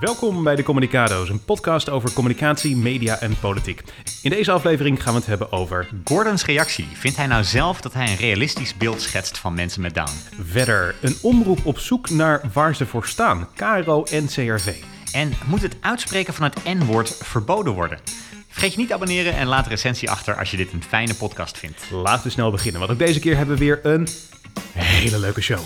Welkom bij de Communicado's, een podcast over communicatie, media en politiek. In deze aflevering gaan we het hebben over Gordons reactie. Vindt hij nou zelf dat hij een realistisch beeld schetst van mensen met Down? verder een omroep op zoek naar waar ze voor staan, KRO en CRV. En moet het uitspreken van het N-woord verboden worden? Vergeet je niet te abonneren en laat een recensie achter als je dit een fijne podcast vindt. Laten we snel beginnen, want ook deze keer hebben we weer een hele leuke show.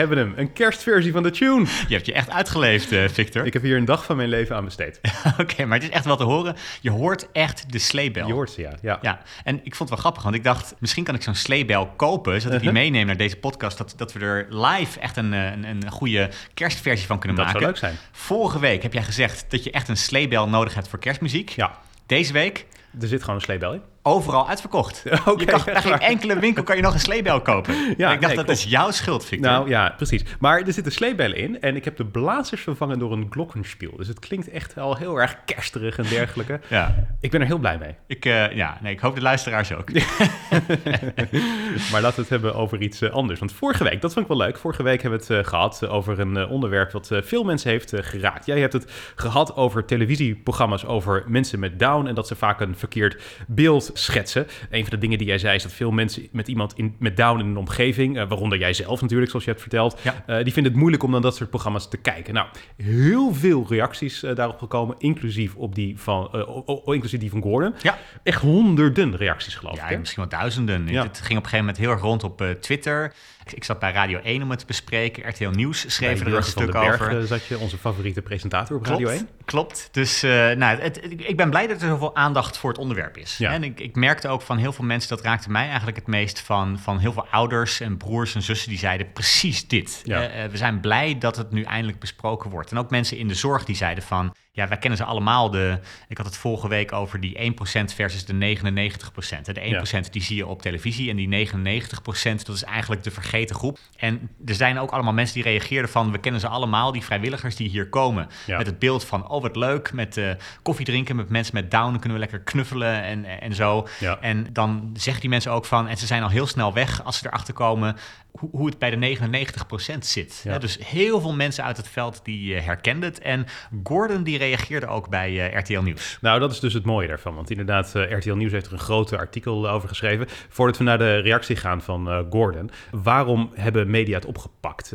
Hebben hem, een kerstversie van de tune. Je hebt je echt uitgeleefd, eh, Victor. Ik heb hier een dag van mijn leven aan besteed. Oké, maar het is echt wel te horen. Je hoort echt de sleebel. Je hoort ze, ja. ja. Ja, en ik vond het wel grappig, want ik dacht, misschien kan ik zo'n sleebel kopen, zodat ik die Uh-huh. meeneem naar deze podcast, dat, dat we er live echt een, eh, een, een goede kerstversie van kunnen Dat maken. zou leuk zijn. Vorige week heb jij gezegd dat je echt een sleebel nodig hebt voor kerstmuziek. Ja, Deze week er zit gewoon een sleebel in. Overal uitverkocht. Oké, je kan, bij geen enkele winkel kan je nog een sleebel kopen. Ja, ik dacht, nee, dat klopt. is jouw schuld, Victor. Nou ja, precies. Maar er zitten sleebellen in en ik heb de blazers vervangen door een glockenspiel. Dus het klinkt echt al heel erg kersterig en dergelijke. ja, Ik ben er heel blij mee. ik, eh, ja nee, ik hoop de luisteraars ook. Maar laten we het hebben over iets eh, anders. Want vorige week, dat vond ik wel leuk. Vorige week hebben we het eh, gehad eh, over een onderwerp wat veel mensen heeft geraakt. Jij hebt het gehad over televisieprogramma's over mensen met Down en dat ze vaak een verkeerd beeld schetsen. Een van de dingen die jij zei is dat veel mensen met iemand in, met Down in een omgeving, eh, waaronder jij zelf natuurlijk, zoals je hebt verteld, Ja. eh, die vinden het moeilijk om naar dat soort programma's te kijken. Nou, heel veel reacties eh, daarop gekomen, inclusief, op die van, inclusief die van Gordon. Ja. Echt honderden reacties geloof Ja, ik. hè? misschien wel duizenden. Ja. Het ging op een gegeven moment heel erg rond op Twitter. Ik, ik zat bij Radio 1 om het te bespreken. RTL Nieuws Bij schreven er een stuk Berg over. zat je, onze favoriete presentator op Radio 1. Klopt. Dus eh, nou, het, het- ik ben blij dat er zoveel aandacht voor het onderwerp is. Ja. En ik, ik merkte ook van heel veel mensen, dat raakte mij eigenlijk het meest van, van heel veel ouders en broers en zussen die zeiden precies dit. Ja. Eh, eh, we zijn blij dat het nu eindelijk besproken wordt. En ook mensen in de zorg die zeiden van, ja, wij kennen ze allemaal. De, ik had het vorige week over die 1% versus de 99%. En De 1% die zie je op televisie en die 99% dat is eigenlijk de vergeten groep. En er zijn ook allemaal mensen die reageerden van, we kennen ze allemaal, die vrijwilligers die hier komen. Ja. Met het beeld van, oh wat leuk, met eh, koffie drinken met mensen met down, kunnen we lekker knuffelen en, en zo. Ja. En dan zeggen die mensen ook van, en ze zijn al heel snel weg als ze erachter komen hoe, hoe het bij de 99% zit. Dus heel veel mensen uit het veld die eh, herkenden het. En Gordon die reageerde ook bij eh, RTL Nieuws. Nou, dat is dus het mooie daarvan. Want inderdaad, eh, RTL Nieuws heeft er een groot artikel over geschreven. Voordat we naar de reactie gaan van eh, Gordon. Waarom hebben media het opgepakt?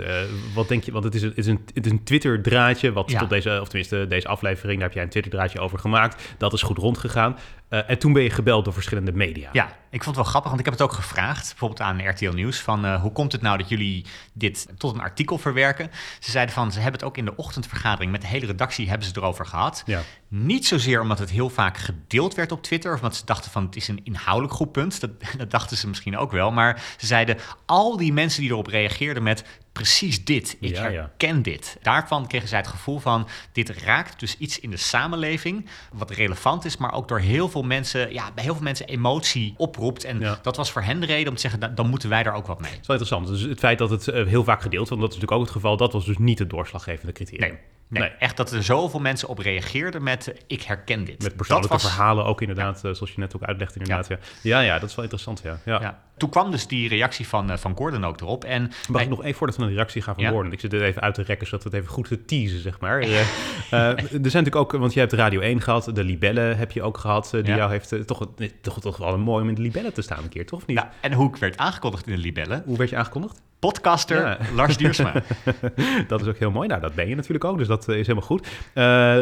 Wat denk je? Want het is een, het is een, het is een Twitter-draadje. Wat Ja. tot deze, of tenminste deze aflevering, daar heb jij een Twitter-draadje over gemaakt. Dat is goed rondgegaan. Eh, en toen ben je gebeld door verschillende media. Ja, ik vond het wel grappig, want ik heb het ook gevraagd, bijvoorbeeld aan RTL Nieuws, van eh, hoe komt het nou dat jullie dit tot een artikel verwerken? Ze zeiden van, ze hebben het ook in de ochtendvergadering met de hele redactie hebben ze erover gehad. Ja. Niet zozeer omdat het heel vaak gedeeld werd op Twitter, of omdat ze dachten van het is een inhoudelijk goed punt. Dat, dat dachten ze misschien ook wel. Maar ze zeiden al die mensen die erop reageerden met precies dit. Ik Ja, ja. herken dit. Daarvan kregen zij het gevoel van dit raakt dus iets in de samenleving wat relevant is, maar ook door heel veel mensen, ja, bij heel veel mensen emotie oproept. En Ja. dat was voor hen de reden om te zeggen, "Da- dan moeten wij daar ook wat mee. Dat is wel interessant. Dus het feit dat het eh, heel vaak gedeeld wordt, dat is natuurlijk ook het geval, dat was dus niet het doorslaggevende criterium. Nee. Nee, echt dat er zoveel mensen op reageerden met eh, ik herken dit. Met persoonlijke was- verhalen ook inderdaad, eh, zoals je net ook uitlegde inderdaad. Ja. Ja. ja, dat is wel interessant, ja. ja. Toen kwam dus die reactie van, eh, van Gordon ook erop. En Mag ik nog even voordat we naar de reactie gaan van Ja. Gordon? Ik zit dit even uit te rekken, zodat we het even goed te teasen, zeg maar. Eh, eh, er zijn natuurlijk ook, want je hebt Radio 1 gehad, de Libellen heb je ook gehad, eh, die Ja. jou heeft toch, toch, toch wel een mooi om in de Libellen te staan een keer, toch? Of niet? ja, en hoe ik werd aangekondigd in de Libellen. Hoe werd je aangekondigd? Podcaster Ja. Lars Duursma. dat is ook heel mooi. Nou, dat ben je natuurlijk ook, dus dat is helemaal goed.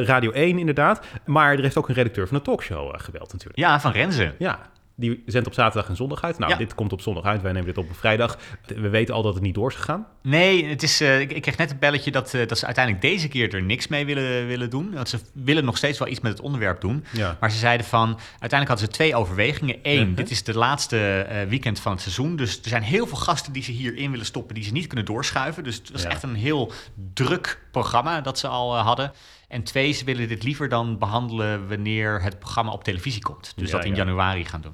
Radio 1 inderdaad, maar er heeft ook een redacteur van de talkshow eh, gebeld natuurlijk. ja, van Renze. Ja, die zendt op zaterdag en zondag uit. Nou, Ja. dit komt op zondag uit. Wij nemen dit op op vrijdag. We weten al dat het niet door is gegaan. Nee, het is, eh, ik, ik kreeg net een belletje dat, eh, dat ze uiteindelijk deze keer er niks mee willen, willen doen. Want ze willen nog steeds wel iets met het onderwerp doen. Ja. Maar ze zeiden van, uiteindelijk hadden ze twee overwegingen. Eén, dit is de laatste eh, weekend van het seizoen. Dus er zijn heel veel gasten die ze hierin willen stoppen, die ze niet kunnen doorschuiven. Dus het was Ja. echt een heel druk programma dat ze al hadden. En twee, ze willen dit liever dan behandelen wanneer het programma op televisie komt. Dus Ja, dat in ja. januari gaan doen.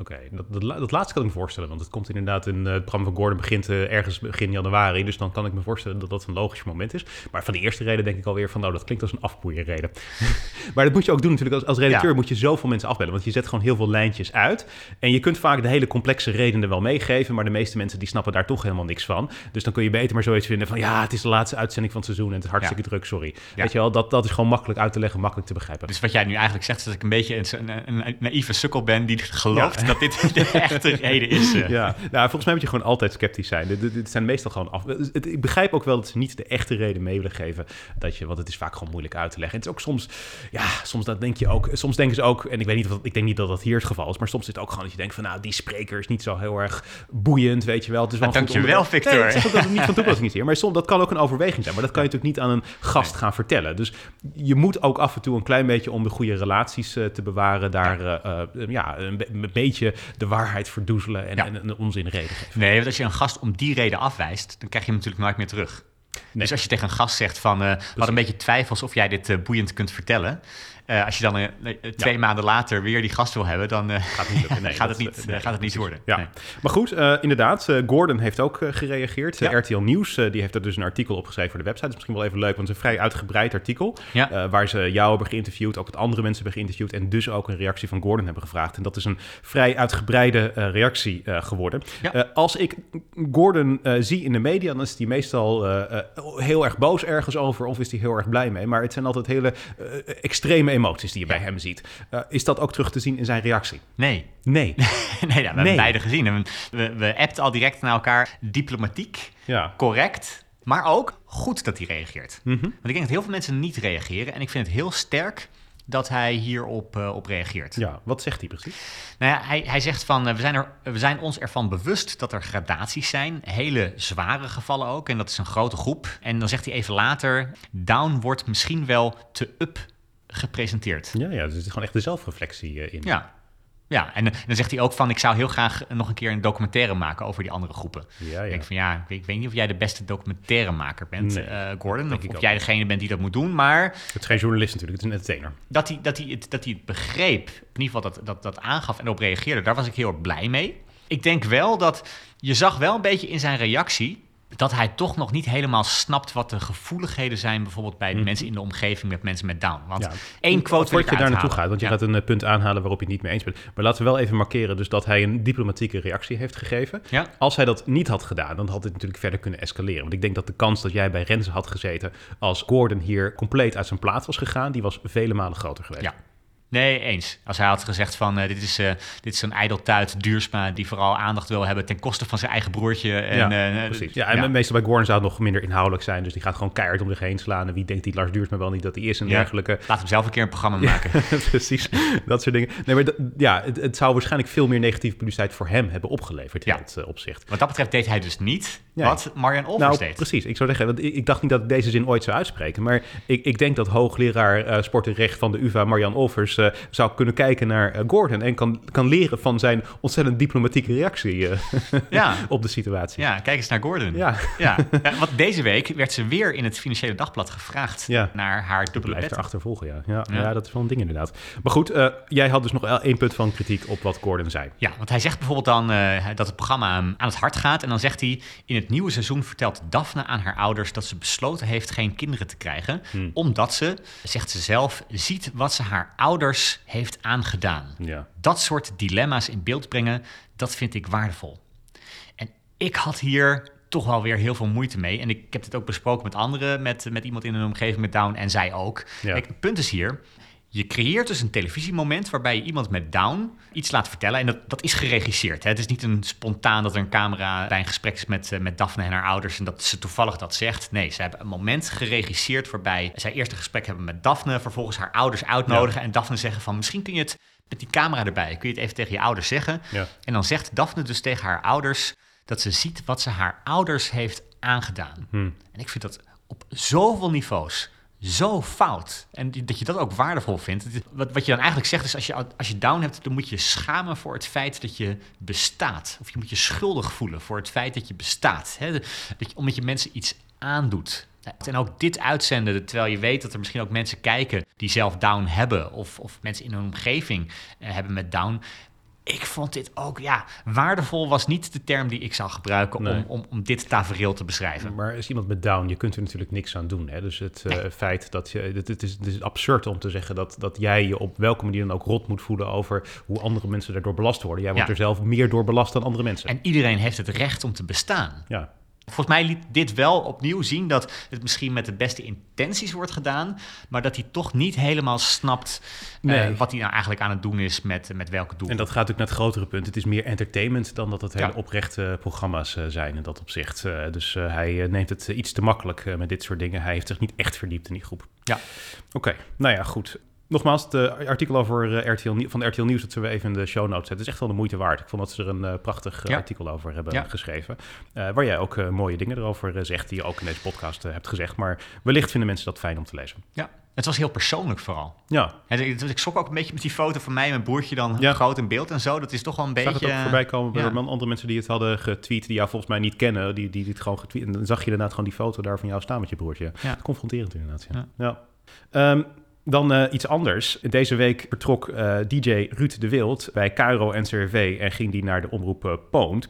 Oké, dat, dat, la- dat laatste kan ik me voorstellen, want het komt inderdaad in eh, het programma van Gordon begint eh, ergens begin januari, dus dan kan ik me voorstellen dat dat een logisch moment is. Maar van de eerste reden denk ik alweer van, nou, dat klinkt als een afboeierreden. maar dat moet je ook doen natuurlijk, als, als redacteur Ja. moet je zoveel mensen afbellen, want je zet gewoon heel veel lijntjes uit. En je kunt vaak de hele complexe redenen wel meegeven, maar de meeste mensen die snappen daar toch helemaal niks van. Dus dan kun je beter maar zoiets vinden van, ja, het is de laatste uitzending van het seizoen en het is hartstikke druk, sorry. Ja. Weet je wel, dat, dat is gewoon makkelijk uit te leggen, makkelijk te begrijpen. Dus wat jij nu eigenlijk zegt, is dat ik een beetje een, een, een naïeve sukkel ben die gelooft dat dit de echte reden is. eh. Ja, nou, volgens mij moet je gewoon altijd sceptisch zijn. Dit, zijn meestal gewoon af. het- Ik begrijp ook wel dat ze niet de echte reden mee willen geven. Dat je, want het is vaak gewoon moeilijk uit te leggen. Het is ook soms, ja, soms dat denk je ook. Soms denken ze ook, en ik weet niet of ik denk niet dat dat hier het geval is, maar soms is het ook gewoon dat je denkt van, nou, die spreker is niet zo heel erg boeiend, weet je wel. Het is wel Nou, dankjewel. Victor. Nee, dat het niet van toepassing is hier, maar soms dat kan ook een overweging zijn. Maar dat kan je natuurlijk niet aan een gast gaan vertellen. Dus je moet ook af en toe een klein beetje om de goede relaties eh, te bewaren, daar eh, ja, een, be- een beetje de waarheid verdoezelen en, Ja. en een onzin reden geven. Nee, want als je een gast om die reden afwijst, dan krijg je hem natuurlijk nooit meer terug. Dus als je tegen een gast zegt van, eh wat een beetje twijfels of jij dit eh, boeiend kunt vertellen. Eh, als je dan eh, eh, twee maanden later weer die gast wil hebben, dan Gaat niet lukken. Nee, gaat, het niet, nee, gaat het niet worden. Ja. Nee. Maar goed, inderdaad, Gordon heeft ook gereageerd. Ja. RTL Nieuws die heeft er dus een artikel opgeschreven voor de website. Dat is misschien wel even leuk, want het is een vrij uitgebreid artikel. Ja. waar ze jou hebben geïnterviewd, ook het andere mensen hebben geïnterviewd. En dus ook een reactie van Gordon hebben gevraagd. En dat is een vrij uitgebreide reactie geworden. Als ik Gordon zie in de media, dan is hij meestal heel erg boos ergens over. Of is hij heel erg blij mee. Maar het zijn altijd hele extreme emoties die je bij hem ziet. Eh, is dat ook terug te zien in zijn reactie? Nee. Nee. nee, ja, we hebben beide gezien. En We, we appten al direct naar elkaar diplomatiek, Ja. correct, maar ook goed dat hij reageert. Mhm. Want ik denk dat heel veel mensen niet reageren. En ik vind het heel sterk dat hij hierop eh, op reageert. Ja, wat zegt hij precies? Nou ja, hij, hij zegt van, eh, we zijn, er, we zijn ons ervan bewust dat er gradaties zijn. Hele zware gevallen ook. En dat is een grote groep. En dan zegt hij even later, down wordt misschien wel te up gepresenteerd. Ja, ja, dus er zit gewoon echt de zelfreflectie eh, in. Ja. Ja, en, eh, dan zegt hij ook van, ik zou heel graag nog een keer een documentaire maken over die andere groepen. Ja, ja. Ik denk van, ja, ik weet, niet of jij de beste documentairemaker bent, Nee, eh, Gordon. Of, jij niet. degene bent die dat moet doen, maar Het is geen journalist natuurlijk, het is een entertainer. dat hij, dat hij, het, dat hij het begreep, in ieder geval dat, dat, dat aangaf en op reageerde, daar was ik heel erg blij mee. Ik denk wel dat je zag wel een beetje in zijn reactie dat hij toch nog niet helemaal snapt wat de gevoeligheden zijn, bijvoorbeeld bij de mensen in de omgeving met mensen met Down. Want Mhm. Ja. één quote Voordat je daar naartoe gaat, want je Ja. gaat een eh, punt aanhalen waarop je het niet mee eens bent. Maar laten we wel even markeren dus dat hij een diplomatieke reactie heeft gegeven. Ja. Als hij dat niet had gedaan, dan had dit natuurlijk verder kunnen escaleren. Want ik denk dat de kans dat jij bij Renze had gezeten als Gordon hier compleet uit zijn plaats was gegaan, die was vele malen groter geweest. Ja. Nee, eens. Als hij had gezegd van eh, dit, is, eh, dit is een ijdeltuit Duursma die vooral aandacht wil hebben ten koste van zijn eigen broertje. En, ja, eh, precies. Ja, en meestal bij Gordon zou het nog minder inhoudelijk zijn. Dus die gaat gewoon keihard om zich heen slaan. En wie denkt die Lars Duursma wel niet dat hij is en Ja. dergelijke. Laat hem zelf een keer een programma maken. Precies, dat soort dingen. Nee, maar ja, het, het zou waarschijnlijk veel meer negatieve publiciteit voor hem hebben opgeleverd in Ja. dat opzicht. Wat dat betreft deed hij dus niet wat Marian Olvers Nou, deed. precies. Ik zou zeggen, want ik, ik dacht niet dat ik deze zin ooit zou uitspreken. Maar ik, ik denk dat hoogleraar eh sport en recht van de UvA, Marian Olvers, eh, zou kunnen kijken naar eh, Gordon. En kan, kan leren van zijn ontzettend diplomatieke reactie eh, Ja. op de situatie. Ja, kijk eens naar Gordon. Ja. Ja. Want deze week werd ze weer in het Financiële Dagblad gevraagd naar haar dubbele Blijft er achtervolgen, ja. Ja, ja. Dat is wel een ding inderdaad. Maar goed, jij had dus nog één punt van kritiek op wat Gordon zei. Ja, want hij zegt bijvoorbeeld dan dat het programma hem aan het hart gaat. En dan zegt hij, in het nieuwe seizoen vertelt Daphne aan haar ouders dat ze besloten heeft geen kinderen te krijgen. Hmm. Omdat ze, zegt ze zelf, ziet wat ze haar ouders heeft aangedaan. Ja. Dat soort dilemma's in beeld brengen, dat vind ik waardevol. En ik had hier toch wel weer heel veel moeite mee. En ik heb het ook besproken met anderen, met, met iemand in een omgeving met Down en zij ook. Ja. Kijk, het punt is hier, je creëert dus een televisiemoment waarbij je iemand met Down iets laat vertellen. En dat, dat is geregisseerd. Hè? Het is niet een spontaan dat er een camera bij een gesprek is met, eh, met Daphne en haar ouders en dat ze toevallig dat zegt. Nee, ze hebben een moment geregisseerd waarbij zij eerst een gesprek hebben met Daphne, vervolgens haar ouders uitnodigen en Daphne zeggen van misschien kun je het met die camera erbij, kun je het even tegen je ouders zeggen. Ja. En dan zegt Daphne dus tegen haar ouders dat ze ziet wat ze haar ouders heeft aangedaan. Hm. En ik vind dat op zoveel niveaus zo fout. En dat je dat ook waardevol vindt. Wat, wat je dan eigenlijk zegt is, als je, als je down hebt, dan moet je schamen voor het feit dat je bestaat. Of je moet je schuldig voelen voor het feit dat je bestaat. Hè? Je, omdat je mensen iets aandoet. En ook dit uitzenden, terwijl je weet dat er misschien ook mensen kijken die zelf down hebben. Of, of mensen in hun omgeving eh, hebben met down ik vond dit ook, ja, waardevol was niet de term die ik zou gebruiken Nee. om, om, om dit tafereel te beschrijven. Maar is iemand met down, je kunt er natuurlijk niks aan doen. Hè? Dus het eh, feit dat je. Het, het, is, het is absurd om te zeggen dat, dat jij je op welke manier dan ook rot moet voelen over hoe andere mensen daardoor belast worden. Jij wordt Ja. er zelf meer door belast dan andere mensen. En iedereen heeft het recht om te bestaan. ja. Volgens mij liet dit wel opnieuw zien dat het misschien met de beste intenties wordt gedaan, maar dat hij toch niet helemaal snapt eh, wat hij nou eigenlijk aan het doen is met, met welke doel. En dat gaat natuurlijk naar het grotere punt. Het is meer entertainment dan dat het hele Ja. oprechte programma's eh, zijn in dat opzicht. Eh, dus eh, hij eh, neemt het eh, iets te makkelijk eh, met dit soort dingen. Hij heeft zich niet echt verdiept in die groep. Ja. Oké, nou ja, goed. Nogmaals, het artikel over eh, RTL, van RTL Nieuws, dat zullen we even in de show notes zetten. Het is echt wel de moeite waard. Ik vond dat ze er een eh, prachtig eh, Ja. artikel over hebben Ja. geschreven. Eh, waar jij ook eh, mooie dingen erover eh, zegt, die je ook in deze podcast eh, hebt gezegd. Maar wellicht vinden mensen dat fijn om te lezen. ja. Het was heel persoonlijk vooral. Ja, En ik, schrok ook een beetje met die foto van mij en mijn broertje dan Ja. groot in beeld en zo. Dat is toch wel een zag beetje... het ook voorbij komen bij ja. andere mensen die het hadden getweet, die jou volgens mij niet kennen, die, die, die het gewoon getweet. En dan zag je inderdaad gewoon die foto daar van jou staan met je broertje. Ja. Confronterend inderdaad, ja. ja. Dan eh, iets anders. Deze week vertrok eh, DJ Ruud de Wild bij Cairo NCRV en ging die naar de omroep eh, Poont.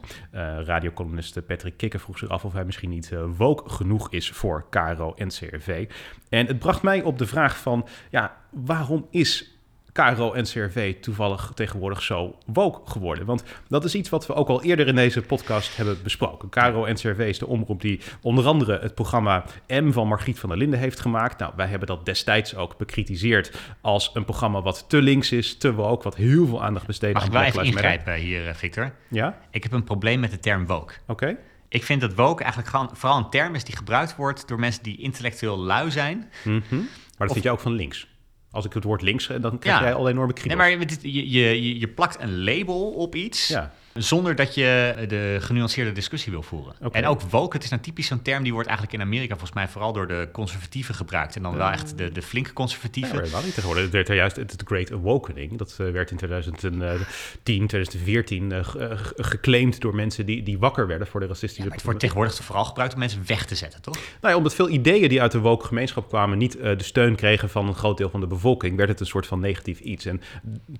Radiocolumnist Patrick Kikker vroeg zich af of hij misschien niet woke genoeg is voor Cairo NCRV. En het bracht mij op de vraag van, ja, waarom is Caro en CRV toevallig tegenwoordig zo woke geworden. Want dat is iets wat we ook al eerder in deze podcast hebben besproken. Caro en CRV is de omroep die onder andere het programma M van Margriet van der Linden heeft gemaakt. Nou, wij hebben dat destijds ook bekritiseerd als een programma wat te links is, te woke, wat heel veel aandacht besteedt Mag aan ik even ingrijpen hier, eh, Victor? Ja, Ik heb een probleem met de term woke. oké. Ik vind dat woke eigenlijk vooral een term is die gebruikt wordt door mensen die intellectueel lui zijn. Mhm. Maar dat Of- vind je ook van links. Als ik het woord links, eh, dan krijg Ja. jij al enorme Nee, kriebels. maar je, je, je, je plakt een label op iets Ja. Zonder dat je de genuanceerde discussie wil voeren. En ook woke, het is nou typisch zo'n term die wordt eigenlijk in Amerika volgens mij vooral door de conservatieven gebruikt. En dan wel echt de, de flinke Ja, conservatieven. maar helemaal niet tegenwoordig. Het werd er juist het Great Awakening. Dat eh, werd in 2010, 2014 eh, ge- eh, ge- geclaimd door mensen die, die wakker werden voor de racistische... Maar het wordt tegenwoordig vooral gebruikt om mensen weg te zetten, toch? Nou ja, omdat veel ideeën die uit de woke gemeenschap kwamen niet eh, de steun kregen van een groot deel van de bevolking, werd het een soort van negatief iets. En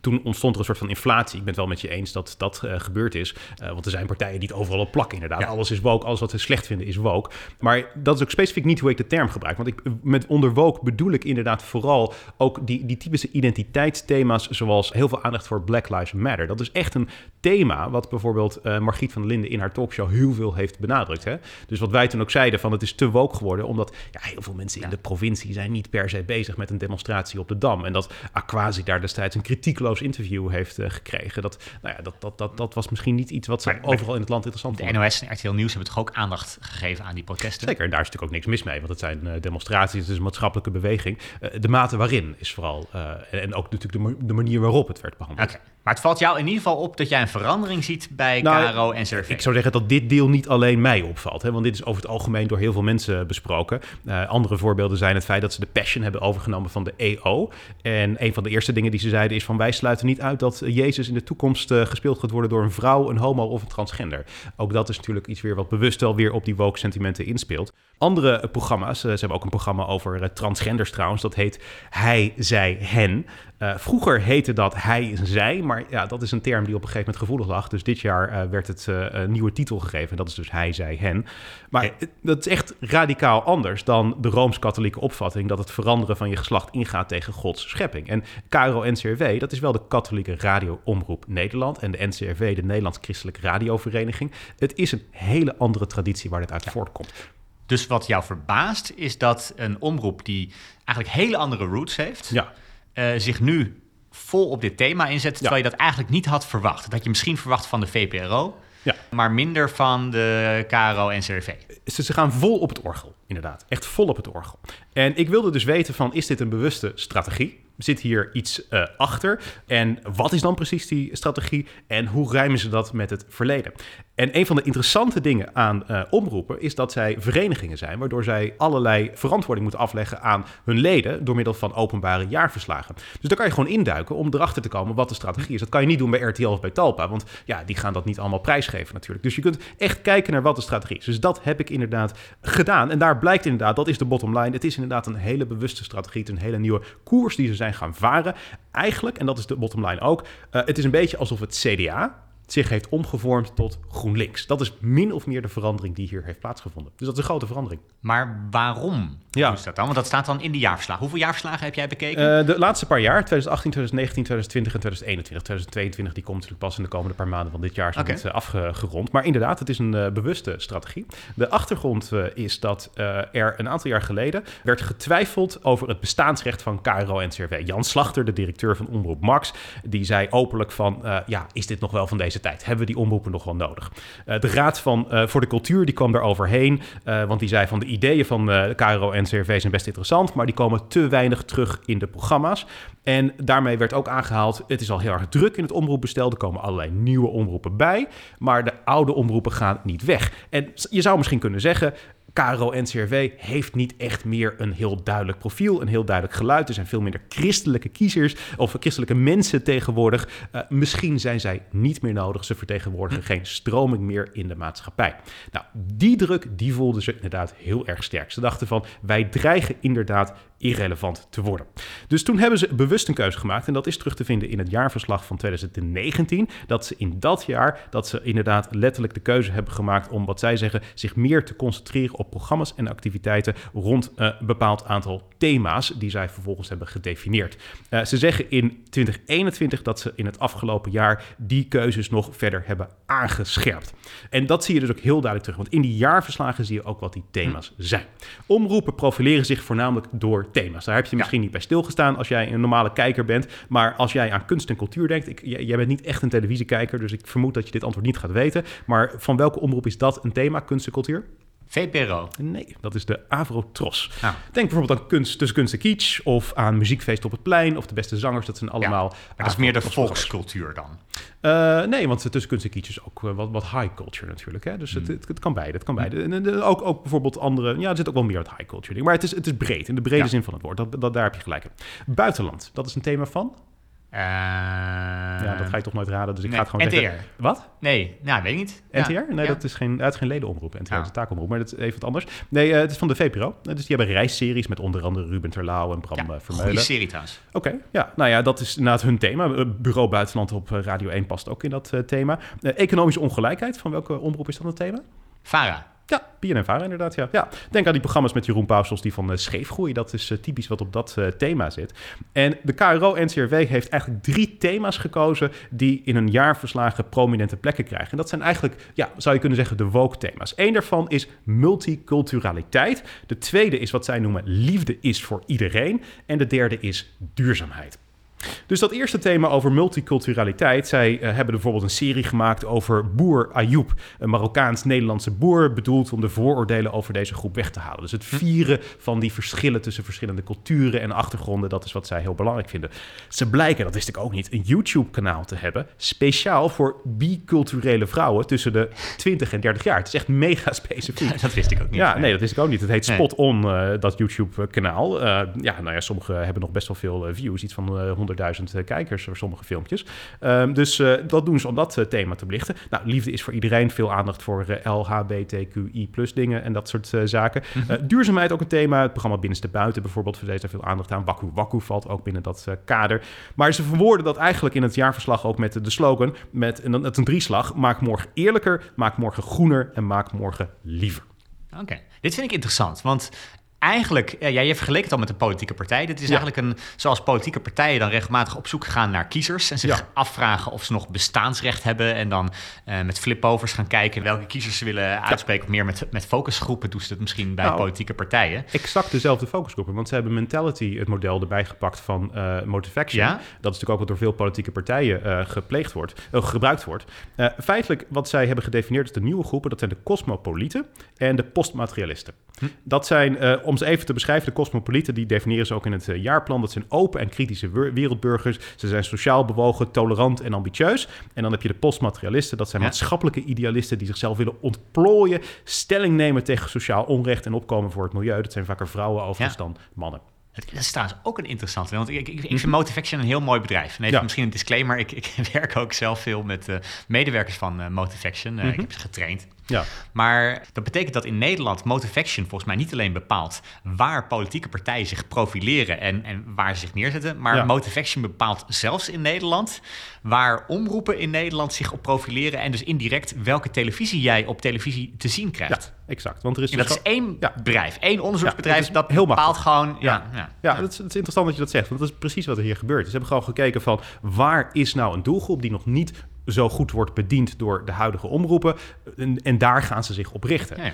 toen ontstond er een soort van inflatie. Ik ben het wel met je eens dat dat eh, gebeurd is. Eh, want er zijn partijen die het overal op plakken, inderdaad. Ja. Alles is woke, alles wat we slecht vinden is woke. Maar dat is ook specifiek niet hoe ik de term gebruik. Want ik, met onder woke bedoel ik inderdaad vooral ook die, die typische identiteitsthema's, zoals heel veel aandacht voor Black Lives Matter. Dat is echt een thema wat bijvoorbeeld eh, Margriet van der Linden in haar talkshow heel veel heeft benadrukt. Hè? Dus wat wij toen ook zeiden, van het is te woke geworden, omdat ja, heel veel mensen in de provincie zijn niet per se bezig met een demonstratie op de Dam. En dat Aquasi daar destijds een kritiekloos interview heeft eh, gekregen. Dat, nou ja, dat, dat, dat, dat was misschien niet iets wat ze Maar- overal in het land interessant De vonden. NOS en RTL Nieuws hebben toch ook aandacht gegeven aan die protesten? Zeker, en daar is natuurlijk ook niks mis mee, want het zijn eh, demonstraties, het is een maatschappelijke beweging. Eh, de mate waarin is vooral, eh, en, ook natuurlijk de, ma- de manier waarop het werd behandeld. Maar het valt jou in ieder geval op dat jij een verandering ziet bij Nou, Caro en CRV. Ik zou zeggen dat dit deel niet alleen mij opvalt. Hè, want dit is over het algemeen door heel veel mensen besproken. Eh, andere voorbeelden zijn het feit dat ze de Passion hebben overgenomen van de EO. En een van de eerste dingen die ze zeiden is van... wij sluiten niet uit dat Jezus in de toekomst eh, gespeeld gaat worden... door een vrouw, een homo of een transgender. Ook dat is natuurlijk iets weer wat bewust wel weer op die woke sentimenten inspeelt. Andere programma's, eh, ze hebben ook een programma over transgenders trouwens... dat heet Hij, Zij, Hen... Eh, vroeger heette dat hij en zij, maar ja, dat is een term die op een gegeven moment gevoelig lag. Dus dit jaar eh, werd het eh, een nieuwe titel gegeven. En dat is dus hij, zij, hen. Maar dat is echt radicaal anders dan de Rooms-Katholieke opvatting dat het veranderen van je geslacht ingaat tegen Gods schepping. En KRO-NCRW, dat is wel de Katholieke Radio-omroep Nederland en de NCRV, de Nederlands Christelijke Radiovereniging. Het is een hele andere traditie waar dit uit voortkomt. Dus wat jou verbaast is dat een omroep die eigenlijk hele andere roots heeft, Ja, eh, zich nu vol op dit thema inzet, terwijl je dat eigenlijk niet had verwacht. Dat had je misschien verwacht van de VPRO, ja. maar minder van de KRO en CRV. Ze, ze gaan vol op het orgel, inderdaad. Echt vol op het orgel. En ik wilde dus weten van, is dit een bewuste strategie? Zit hier iets eh, achter? En wat is dan precies die strategie? En hoe rijmen ze dat met het verleden? En een van de interessante dingen aan eh, omroepen is dat zij verenigingen zijn, waardoor zij allerlei verantwoording moeten afleggen aan hun leden door middel van openbare jaarverslagen. Dus daar kan je gewoon induiken om erachter te komen wat de strategie is. Dat kan je niet doen bij RTL of bij Talpa, want ja, die gaan dat niet allemaal prijsgeven natuurlijk. Dus je kunt echt kijken naar wat de strategie is. Dus dat heb ik inderdaad gedaan. En daar blijkt inderdaad, dat is de bottom line. Het is inderdaad een hele bewuste strategie. Het is een hele nieuwe koers die ze zijn gaan varen. Eigenlijk, en dat is de bottom line ook, uh, het is een beetje alsof het CDA zich heeft omgevormd tot GroenLinks. Dat is min of meer de verandering die hier heeft plaatsgevonden. Dus dat is een grote verandering. Maar waarom ja. is dat dan? Want dat staat dan in de jaarverslagen. Hoeveel jaarverslagen heb jij bekeken? Uh, de laatste paar jaar, 2018, 2019, 2020 en 2021. 2022, die komt natuurlijk pas in de komende paar maanden van dit jaar okay. afgerond. Maar inderdaad, het is een uh, bewuste strategie. De achtergrond uh, is dat er een aantal jaar geleden werd getwijfeld over het bestaansrecht van KRO-NCRW. Jan Slachter, de directeur van Omroep Max, die zei openlijk van... ja, is dit nog wel van deze tijd? Hebben we die omroepen nog wel nodig? de Raad van, voor de Cultuur die kwam daar overheen, want die zei van de ideeën van de KRO en CRV zijn best interessant, maar die komen te weinig terug in de programma's. En daarmee werd ook aangehaald, het is al heel erg druk in het omroepbestel, er komen allerlei nieuwe omroepen bij, maar de oude omroepen gaan niet weg. En je zou misschien kunnen zeggen, KRO-NCRW heeft niet echt meer een heel duidelijk profiel, een heel duidelijk geluid. Er zijn veel minder christelijke kiezers of christelijke mensen tegenwoordig. Uh, misschien zijn zij niet meer nodig. Ze vertegenwoordigen geen stroming meer in de maatschappij. Nou, die druk, die voelden ze inderdaad heel erg sterk. Ze dachten van, wij dreigen inderdaad irrelevant te worden. Dus toen hebben ze bewust een keuze gemaakt. En dat is terug te vinden in het jaarverslag van 2019. Dat ze in dat jaar, dat ze inderdaad letterlijk de keuze hebben gemaakt om wat zij zeggen, zich meer te concentreren op programma's en activiteiten rond een bepaald aantal thema's die zij vervolgens hebben gedefinieerd. Uh, ze zeggen in 2021 dat ze in het afgelopen jaar die keuzes nog verder hebben aangescherpt. En dat zie je dus ook heel duidelijk terug, want in die jaarverslagen zie je ook wat die thema's zijn. Omroepen profileren zich voornamelijk door thema's. Daar heb je misschien niet bij stilgestaan als jij een normale kijker bent, maar als jij aan kunst en cultuur denkt, ik, jij bent niet echt een televisiekijker, dus ik vermoed dat je dit antwoord niet gaat weten, maar van welke omroep is dat een thema, kunst en cultuur? VPRO? Nee, dat is de Avrotros. Nou. Denk bijvoorbeeld aan kunst tussen kunst en kitsch... of aan muziekfeest op het plein... of de beste zangers, dat zijn allemaal... Ja, maar dat is meer de volkscultuur dan? Uh, nee, want tussen kunst en kitsch is ook uh, wat, wat high culture natuurlijk. Hè? Dus het, hmm. het, het, kan beide. Het kan beide. En, en, ook, ook bijvoorbeeld andere... Ja, er zit ook wel meer wat high culture ding. Maar het is, het is breed, in de brede ja. zin van het woord. Dat, dat, daar heb je gelijk in. Buitenland, dat is een thema van... Uh, ja, dat ga je toch nooit raden, dus ik nee, ga het gewoon NTR. zeggen. Wat? Nee, nou, weet ik niet. NTR? Ja. Nee, ja. dat is geen, dat is geen ledenomroep. NTR is een taakomroep, maar dat is even wat anders. Nee, uh, het is van de VPRO. Dus die hebben reisseries met onder andere Ruben Terlouw en Bram ja, Vermeulen. Goede serie trouwens. Oké, okay, ja. Nou ja, dat is inderdaad hun thema. Bureau Buitenland op Radio 1 past ook in dat thema. economische ongelijkheid, van welke omroep is dat het thema? VARA. Ja, BNNVARA inderdaad, ja. Denk aan die programma's met Jeroen Pauwsels, die van uh, Scheefgroei. Dat is uh, typisch wat op dat uh, thema zit. En de KRO-NCRW heeft eigenlijk drie thema's gekozen... die in een jaarverslagen prominente plekken krijgen. En dat zijn eigenlijk, ja, zou je kunnen zeggen, de woke-thema's. Eén daarvan is multiculturaliteit. De tweede is wat zij noemen liefde is voor iedereen. En de derde is duurzaamheid. Dus dat eerste thema over multiculturaliteit. Zij uh, hebben bijvoorbeeld een serie gemaakt over boer Ayoub. Een Marokkaans-Nederlandse boer. Bedoeld om de vooroordelen over deze groep weg te halen. Dus het hm. vieren van die verschillen tussen verschillende culturen en achtergronden. Dat is wat zij heel belangrijk vinden. Ze blijken, dat wist ik ook niet, een YouTube-kanaal te hebben. Speciaal voor biculturele vrouwen tussen de 20 en 30 jaar. Het is echt mega specifiek. dat wist ik ook niet. Ja, nee, dat wist ik ook niet. Het heet Spot On, uh, dat YouTube-kanaal. Uh, ja, nou ja, sommigen hebben nog best wel veel views. Iets van 100 100.000 kijkers voor sommige filmpjes. Um, dus uh, dat doen ze om dat thema te belichten. Nou, liefde is voor iedereen. Veel aandacht voor LHBTQI plus dingen en dat soort zaken. -hmm. duurzaamheid ook een thema. Het programma Binnenste Buiten bijvoorbeeld verdeelt daar veel aandacht aan. Waku Waku valt ook binnen dat kader. Maar ze verwoorden dat eigenlijk in het jaarverslag ook met de slogan... met een, een drieslag. Maak morgen eerlijker, maak morgen groener en maak morgen liever. Oké, dit vind ik interessant, want eigenlijk, ja, jij vergeleek het al met een politieke partij. Dit is eigenlijk een, zoals politieke partijen dan regelmatig op zoek gaan naar kiezers en zich afvragen of ze nog bestaansrecht hebben en dan uh, met flipovers gaan kijken welke kiezers ze willen uitspreken. Of meer met, met focusgroepen doen ze het misschien bij nou, politieke partijen. Exact dezelfde focusgroepen, want ze hebben Mentality, het model erbij gepakt van uh, Motivaction. Dat is natuurlijk ook wat door veel politieke partijen uh, gepleegd wordt, gebruikt wordt. feitelijk, wat zij hebben gedefinieerd als de nieuwe groepen, dat zijn de cosmopolieten en de postmaterialisten. Hm. Dat zijn om ze even te beschrijven, de cosmopolieten, die definiëren ze ook in het uh, jaarplan. Dat zijn open en kritische wereldburgers. Ze zijn sociaal bewogen, tolerant en ambitieus. En dan heb je de postmaterialisten. Dat zijn maatschappelijke idealisten die zichzelf willen ontplooien, stelling nemen tegen sociaal onrecht en opkomen voor het milieu. Dat zijn vaker vrouwen overigens ja. dan mannen. Dat is trouwens ook een interessante. Want ik, ik, ik vind mhm. Motivaction een heel mooi bedrijf. En even ja. misschien een disclaimer. Ik, ik werk ook zelf veel met uh, medewerkers van uh, Motivaction. Uh, mm -hmm. Ik heb ze getraind. Ja. Maar dat betekent dat in Nederland Motivaction volgens mij niet alleen bepaalt waar politieke partijen zich profileren en, en waar ze zich neerzetten, maar ja. Motivaction bepaalt zelfs in Nederland waar omroepen in Nederland zich op profileren en dus indirect welke televisie jij op televisie te zien krijgt. Ja, exact. Want er is en dat dus is één bedrijf, één onderzoeksbedrijf dat, heel bepaalt gewoon... Ja, ja, ja. Dat, is, het is interessant dat je dat zegt, want dat is precies wat er hier gebeurt. Ze hebben gewoon gekeken van waar is nou een doelgroep die nog niet zo goed wordt bediend door de huidige omroepen. En, en daar gaan ze zich op richten. Ja,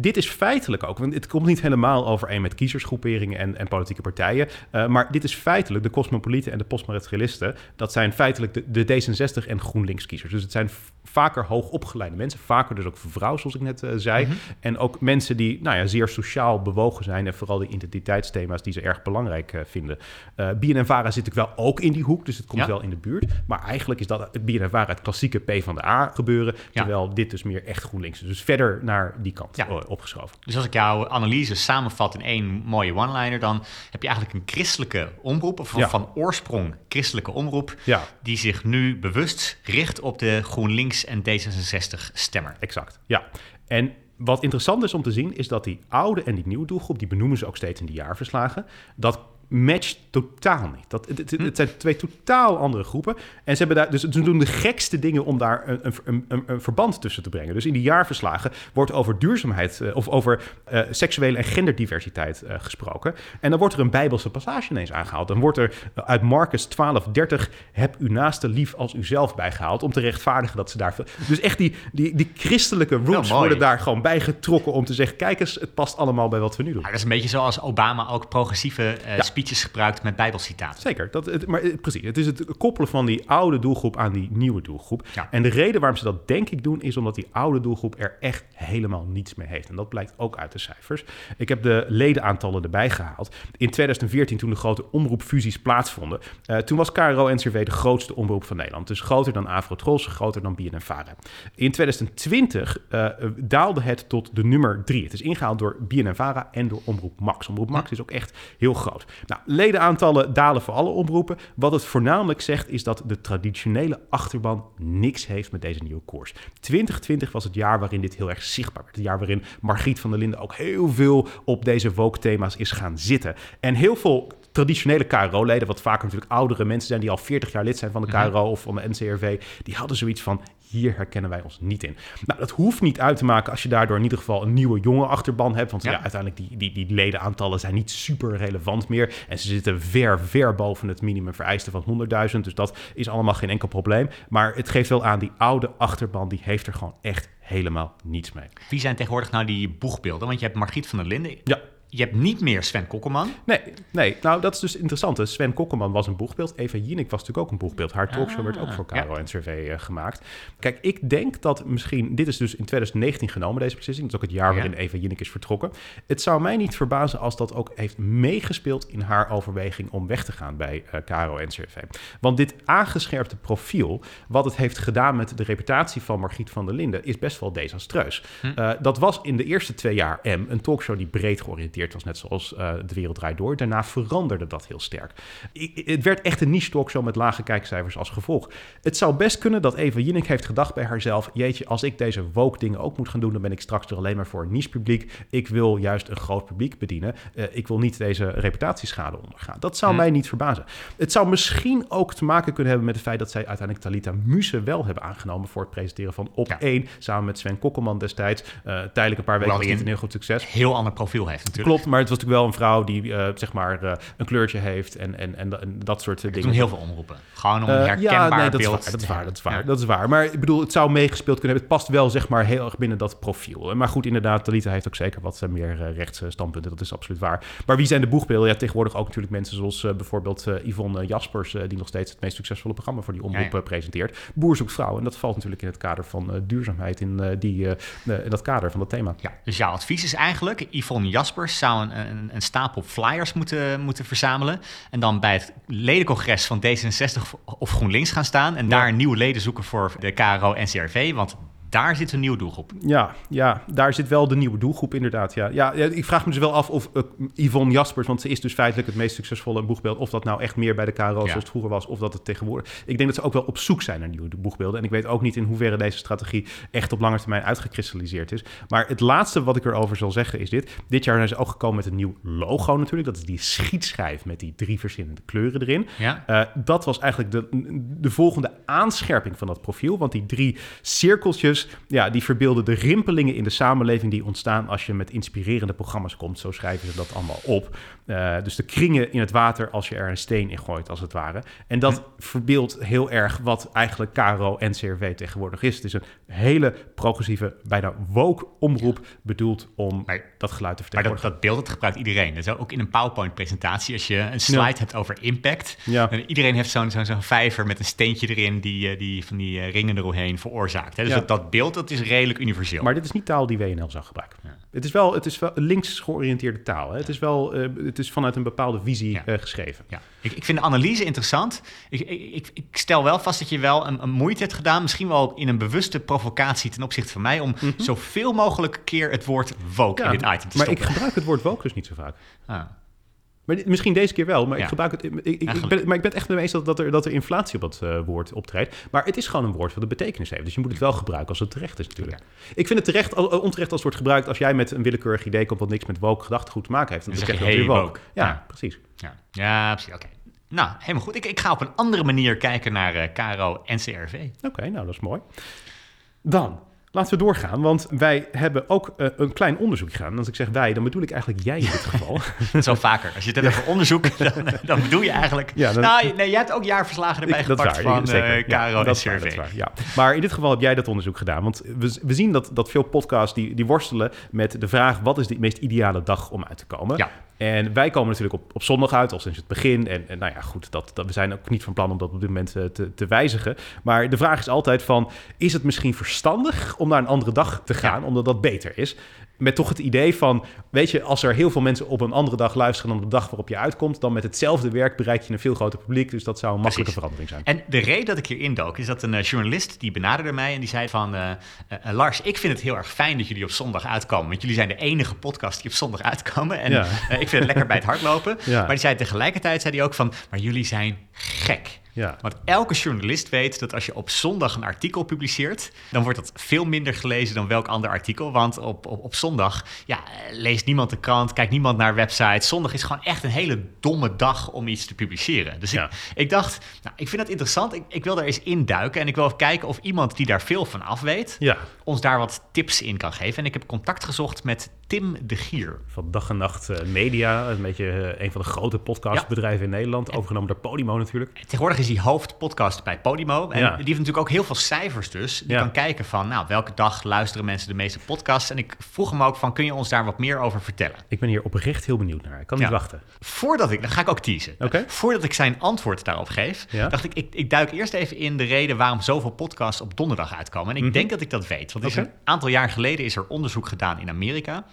dit is feitelijk ook, want het komt niet helemaal overeen met kiezersgroeperingen en, en politieke partijen. Uh, maar dit is feitelijk de cosmopolieten en de postmaterialisten. Dat zijn feitelijk de, de D66 en GroenLinks kiezers. Dus het zijn vaker hoogopgeleide mensen. Vaker dus ook vrouwen, zoals ik net uh, zei. Mm -hmm. En ook mensen die nou ja, zeer sociaal bewogen zijn. En vooral de identiteitsthema's die ze erg belangrijk uh, vinden. Uh, BNNVARA zit natuurlijk wel ook in die hoek. Dus het komt ja. wel in de buurt. Maar eigenlijk is dat het BNNVARA het klassieke P van de A gebeuren. Ja. Terwijl dit dus meer echt GroenLinks is. Dus verder naar die kant ja. opgeschoven. Dus als ik jouw analyse samenvat in één mooie one-liner... dan heb je eigenlijk een christelijke omroep... of van, van oorsprong christelijke omroep... die zich nu bewust richt op de GroenLinks en D66 stemmer. Exact, ja. En wat interessant is om te zien, is dat die oude en die nieuwe doelgroep, die benoemen ze ook steeds in die jaarverslagen, dat matcht totaal niet. Dat, het, het, het, zijn twee totaal andere groepen. En ze, hebben daar, dus, ze doen de gekste dingen om daar een, een, een, een, verband tussen te brengen. Dus in die jaarverslagen wordt over duurzaamheid uh, of over uh, seksuele en genderdiversiteit uh, gesproken. En dan wordt er een bijbelse passage ineens aangehaald. Dan wordt er uit Marcus 12:30 heb uw naaste lief als uzelf bijgehaald om te rechtvaardigen dat ze daar... Dus echt die, die, die christelijke roots worden daar gewoon bijgetrokken om te zeggen, kijk eens, het past allemaal bij wat we nu doen. Ja, dat is een beetje zoals Obama ook progressieve ja speeches gebruikt met bijbelcitaten. Zeker, dat, het, maar precies. Het is het koppelen van die oude doelgroep aan die nieuwe doelgroep. Ja. En de reden waarom ze dat denk ik doen, is omdat die oude doelgroep er echt helemaal niets mee heeft. En dat blijkt ook uit de cijfers. Ik heb de ledenaantallen erbij gehaald. In 2014, toen de grote omroepfusies plaatsvonden, uh, toen was KRO-NCRV de grootste omroep van Nederland. Dus groter dan Afro-Tros, groter dan BNNVARA. In 2020 uh, daalde het tot de nummer drie. Het is ingehaald door BNNVARA en door Omroep Max. Omroep Max is ook echt heel groot. Nou, ledenaantallen dalen voor alle omroepen. Wat het voornamelijk zegt is dat de traditionele achterban niks heeft met deze nieuwe koers. 2020 was het jaar waarin dit heel erg zichtbaar werd. Het jaar waarin Margriet van der Linden ook heel veel op deze woke-thema's is gaan zitten. En heel veel traditionele KRO-leden, wat vaak natuurlijk oudere mensen zijn die al 40 jaar lid zijn van de KRO mm-hmm. of van de NCRV, die hadden zoiets van: hier herkennen wij ons niet in. Nou, dat hoeft niet uit te maken als je daardoor in ieder geval een nieuwe jonge achterban hebt. Want ja. ja uiteindelijk die, die, die ledenaantallen zijn niet super relevant meer. En ze zitten ver, ver boven het minimum vereiste van 100.000. Dus dat is allemaal geen enkel probleem. Maar het geeft wel aan, die oude achterban, die heeft er gewoon echt helemaal niets mee. Wie zijn tegenwoordig nou die boegbeelden? Want je hebt Margriet van der Linden. Ja je hebt niet meer Sven Kokkelman. Nee, nee, nou dat is dus interessant. Sven Kokkelman was een boegbeeld. Eva Jinek was natuurlijk ook een boegbeeld. Haar talkshow ah, werd ook voor Caro ja. en CV uh, gemaakt. Kijk, ik denk dat misschien... Dit is dus in 2019 genomen, deze beslissing. Dat is ook het jaar waarin. Eva Jinek is vertrokken. Het zou mij niet verbazen als dat ook heeft meegespeeld... in haar overweging om weg te gaan bij uh, Caro en CV. Want dit aangescherpte profiel... wat het heeft gedaan met de reputatie van Margriet van der Linden... is best wel desastreus. Hm. Uh, dat was in de eerste twee jaar M... een talkshow die breed georiënteerd was, net zoals uh, De Wereld Draait Door. Daarna veranderde dat heel sterk. I het werd echt een niche talkshow met lage kijkcijfers als gevolg. Het zou best kunnen dat Eva Jinek heeft gedacht bij haarzelf... jeetje, als ik deze woke dingen ook moet gaan doen... dan ben ik straks er alleen maar voor een niche publiek. Ik wil juist een groot publiek bedienen. Uh, ik wil niet deze reputatieschade ondergaan. Dat zou hm. mij niet verbazen. Het zou misschien ook te maken kunnen hebben met het feit... dat zij uiteindelijk Talita Muse wel hebben aangenomen... voor het presenteren van Op 1... Ja. samen met Sven Kokkelman destijds. Uh, tijdelijk een paar weken was niet een heel goed succes. Heel ander profiel heeft natuurlijk. Klopt, maar het was natuurlijk wel een vrouw die uh, zeg maar uh, een kleurtje heeft en, en, en, en dat soort dingen. doen heel veel omroepen. Gewoon om een herkenbaar ja, nee, dat beeld. Is waar, dat is waar, dat is waar, ja. dat is waar. Maar ik bedoel, het zou meegespeeld kunnen hebben. Het past wel zeg maar heel erg binnen dat profiel. Maar goed, inderdaad, Talita heeft ook zeker wat meer rechtse standpunten. Dat is absoluut waar. Maar wie zijn de boegbeelden? Ja, tegenwoordig ook natuurlijk mensen zoals bijvoorbeeld Yvonne Jaspers, die nog steeds het meest succesvolle programma voor die omroep ja, presenteert. Boer zoekt vrouw. En dat valt natuurlijk in het kader van duurzaamheid in, die, in dat kader van dat thema. Ja, dus jouw advies is eigenlijk, Yvonne Jaspers zou een, een, een stapel flyers moeten, moeten verzamelen. En dan bij het ledencongres van D66 of GroenLinks gaan staan. En daar nieuwe leden zoeken voor de KRO en CRV. Want daar zit een nieuwe doelgroep. Ja, ja, daar zit wel de nieuwe doelgroep inderdaad. Ja. Ja, ik vraag me dus wel af of uh, Yvonne Jaspers, want ze is dus feitelijk het meest succesvolle boegbeeld, of dat nou echt meer bij de KRO Ja. zoals het vroeger was, of dat het tegenwoordig... Ik denk dat ze ook wel op zoek zijn naar nieuwe boegbeelden. En ik weet ook niet in hoeverre deze strategie echt op lange termijn uitgekristalliseerd is. Maar het laatste wat ik erover zal zeggen is dit. Dit jaar zijn ze ook gekomen met een nieuw logo natuurlijk. Dat is die schietschijf met die drie verschillende kleuren erin. Ja? Uh, dat was eigenlijk de, de volgende aanscherping van dat profiel. Want die drie cirkeltjes, ja, die verbeelden de rimpelingen in de samenleving die ontstaan als je met inspirerende programma's komt. Zo schrijven ze dat allemaal op. Uh, dus de kringen in het water als je er een steen in gooit, als het ware. En dat hm. verbeeldt heel erg wat eigenlijk KRO en CRV tegenwoordig is. Het is een hele progressieve, bijna woke omroep bedoeld om maar, dat geluid te vertegenwoordigen. Maar dat, dat beeld, dat gebruikt iedereen. Dat is ook in een PowerPoint-presentatie. Als je een slide ja. hebt over impact. Ja. En iedereen heeft zo'n zo'n zo'n vijver met een steentje erin die, die van die uh, ringen eromheen veroorzaakt. Hè? Dus Ja. dat, dat beeld, dat is redelijk universeel. Maar dit is niet taal die WNL zou gebruiken. Het is wel, het is wel links georiënteerde taal. Hè? Het, is wel, uh, het is vanuit een bepaalde visie Ja. uh, geschreven. Ja. Ik, ik vind de analyse interessant. Ik, ik, ik, stel wel vast dat je wel een, een moeite hebt gedaan, misschien wel in een bewuste provocatie ten opzichte van mij, om Mhm. zoveel mogelijk keer het woord woke in dit item te maar stoppen. ik gebruik het woord woke dus niet zo vaak. Ah. Maar misschien deze keer wel, maar Ja. ik gebruik het. Ik, ik, ik Eigenlijk. ben, maar ik ben het echt mee eens dat, dat, er, dat er inflatie op dat eh, woord optreedt. Maar het is gewoon een woord wat een betekenis heeft. Dus je moet het wel gebruiken als het terecht is, natuurlijk. Ik vind het terecht, onterecht als het wordt gebruikt als jij met een willekeurig idee komt wat niks met woke gedachtegoed te maken heeft. Dan Dan zeg je, hey, weer woke. Ja, Ja. precies. Ja, ja precies. Oké. Nou, helemaal goed. Ik, ik ga op een andere manier kijken naar eh KRO en CRV. Oké, nou dat is mooi. Dan, laten we doorgaan, want wij hebben ook eh, een klein onderzoek gedaan. En als ik zeg wij, dan bedoel ik eigenlijk jij in dit geval. Zo vaker. Als je het hebt over onderzoek, dan, dan bedoel je eigenlijk... Ja, dan- Nou, nee, jij hebt ook jaarverslagen erbij Ik- gepakt waar, van zeker. eh, Ja, KRO dat en waar, ja. Maar in dit geval heb jij dat onderzoek gedaan. Want we, we zien dat, dat veel podcasts die, die worstelen met de vraag... wat is de meest ideale dag om uit te komen? Ja. En wij komen natuurlijk op, op zondag uit, al sinds het begin. En, en nou ja, goed, dat, dat, we zijn ook niet van plan om dat op dit moment eh, te, te wijzigen. Maar de vraag is altijd van, is het misschien verstandig om naar een andere dag te gaan... omdat dat beter is? Met toch het idee van, weet je, als er heel veel mensen op een andere dag luisteren... dan de dag waarop je uitkomt, dan met hetzelfde werk bereik je een veel groter publiek. Dus dat zou een makkelijke Precies. verandering zijn. En de reden dat ik hier indook is dat een eh, journalist die benaderde mij en die zei van... eh, Lars, ik vind het heel erg fijn dat jullie op zondag uitkomen. Want jullie zijn de enige podcast die op zondag uitkomen. En Ja. ik vind het lekker bij het hardlopen. Ja. Maar die zei tegelijkertijd zei hij ook van... Maar jullie zijn gek. Ja. Want elke journalist weet dat als je op zondag een artikel publiceert, dan wordt dat veel minder gelezen dan welk ander artikel. Want op, op, op zondag ja, leest niemand de krant, kijkt niemand naar websites. Zondag is gewoon echt een hele domme dag om iets te publiceren. Dus Ja. ik, ik dacht, nou, ik vind dat interessant. Ik, ik wil daar eens induiken en ik wil even kijken of iemand die daar veel van af weet, Ja, ons daar wat tips in kan geven. En ik heb contact gezocht met Tim de Gier. van dag en nacht eh, media. Een beetje eh, een van de grote podcastbedrijven in Nederland. Overgenomen door Podimo natuurlijk. Tegenwoordig is hij hoofdpodcast bij Podimo. En Ja. die heeft natuurlijk ook heel veel cijfers dus. Die Ja. kan kijken van, nou, welke dag luisteren mensen de meeste podcasts. En ik vroeg hem ook van, kun je ons daar wat meer over vertellen? Ik ben hier oprecht heel benieuwd naar. Ik kan niet Ja. wachten. Voordat ik, dan ga ik ook teasen. Voordat ik zijn antwoord daarop geef, dacht ik, ik, ik duik eerst even in de reden waarom zoveel podcasts op donderdag uitkomen. En ik denk dat ik dat weet. Want is Mhm. Een aantal jaar geleden is er onderzoek gedaan in Amerika.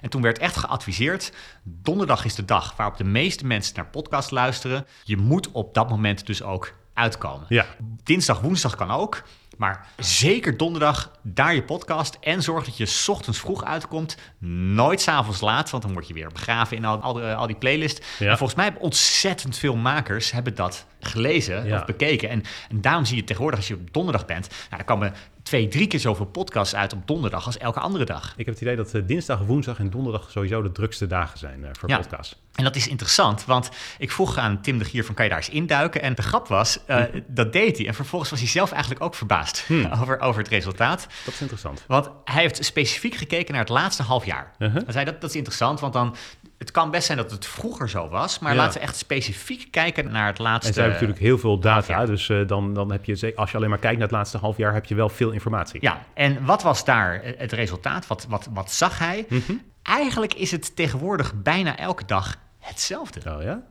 En toen werd echt geadviseerd, donderdag is de dag waarop de meeste mensen naar podcast luisteren. Je moet op dat moment dus ook uitkomen. Ja. Dinsdag, woensdag kan ook. Maar zeker donderdag daar je podcast. En zorg dat je 's ochtends vroeg uitkomt. Nooit s'avonds laat, want dan word je weer begraven in al, al, die- al die playlist. Ja. En volgens mij hebben ontzettend veel makers hebben dat gelezen Ja. of bekeken. En, en daarom zie je tegenwoordig als je op donderdag bent... Nou, dan komen twee, drie keer zoveel podcasts uit op donderdag als elke andere dag. Ik heb het idee dat eh, dinsdag, woensdag en donderdag sowieso de drukste dagen zijn eh, voor Ja. podcasts. En dat is interessant, want ik vroeg aan Tim de Gier van kan je daar eens induiken? En de grap was, eh, dat deed hij. En vervolgens was hij zelf eigenlijk ook verbaasd over, over het resultaat. Dat is interessant. Want hij heeft specifiek gekeken naar het laatste half jaar. Uh-huh. Hij zei dat, dat is interessant, want dan... Het kan best zijn dat het vroeger zo was, maar Ja. laten we echt specifiek kijken naar het laatste... En zij hebben natuurlijk heel veel data. Dus eh, dan, dan heb je, ze- als je alleen maar kijkt naar het laatste half jaar, heb je wel veel informatie. Ja, en wat was daar eh, het resultaat? Wat, wat, wat zag hij? Mhm. Eigenlijk is het tegenwoordig bijna elke dag hetzelfde. Oh ja?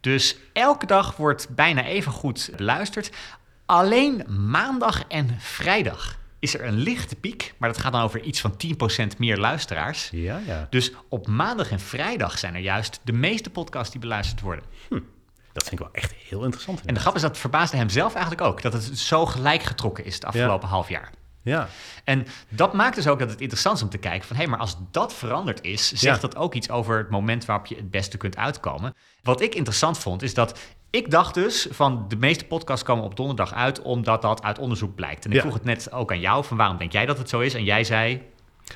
Dus elke dag wordt bijna even goed beluisterd. Alleen maandag en vrijdag is er een lichte piek, maar dat gaat dan over iets van 10% meer luisteraars. Ja, ja. Dus op maandag en vrijdag zijn er juist de meeste podcasts die beluisterd worden. Dat vind ik wel echt heel interessant. En de grap is dat verbaasde hem zelf eigenlijk ook, dat het zo gelijk getrokken is het afgelopen half jaar. Ja. En dat maakt dus ook dat het interessant is om te kijken van... hé, hey, maar als dat veranderd is, zegt Ja. dat ook iets over het moment waarop je het beste kunt uitkomen. Wat ik interessant vond, is dat ik dacht dus van de meeste podcasts komen op donderdag uit... omdat dat uit onderzoek blijkt. En ik Ja. vroeg het net ook aan jou, van waarom denk jij dat het zo is? En jij zei,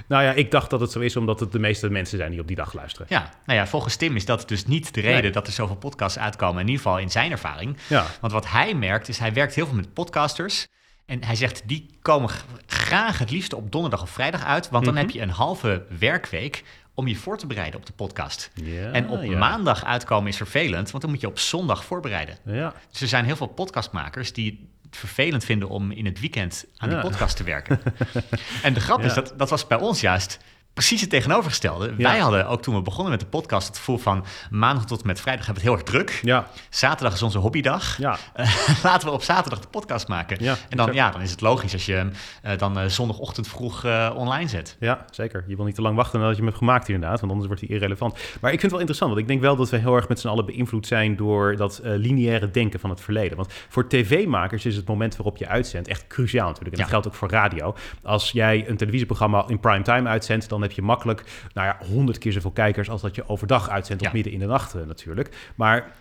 Nou ja, ik dacht dat het zo is omdat het de meeste mensen zijn die op die dag luisteren. ja, nou ja, volgens Tim is dat dus niet de reden Nee. dat er zoveel podcasts uitkomen. In ieder geval in zijn ervaring. Ja. Want wat hij merkt is, hij werkt heel veel met podcasters. En hij zegt, die komen graag het liefst op donderdag of vrijdag uit. Want dan Mhm. heb je een halve werkweek om je voor te bereiden op de podcast. Ja, en op ja. maandag uitkomen is vervelend, want dan moet je op zondag voorbereiden. Ja. Dus er zijn heel veel podcastmakers die het vervelend vinden om in het weekend aan die podcast te werken. en de grap is, dat, dat was bij ons juist precies het tegenovergestelde. Ja. Wij hadden ook toen we begonnen met de podcast het gevoel van maandag tot en met vrijdag hebben we het heel erg druk. Ja. Zaterdag is onze hobbydag. Ja. Laten we op zaterdag de podcast maken. Ja, en dan, ja, dan is het logisch als je hem eh, dan eh, zondagochtend vroeg eh, online zet. Ja, zeker. Je wil niet te lang wachten nadat je hem hebt gemaakt inderdaad, want anders wordt hij irrelevant. Maar ik vind het wel interessant, want ik denk wel dat we heel erg met z'n allen beïnvloed zijn door dat lineaire denken van het verleden. Want voor tv-makers is het moment waarop je uitzendt echt cruciaal natuurlijk. En dat geldt ook voor radio. Als jij een televisieprogramma in primetime uitzendt, dan heb je makkelijk, nou ja, honderd keer zoveel kijkers als dat je overdag uitzendt of Ja. midden in de nacht eh, natuurlijk. Maar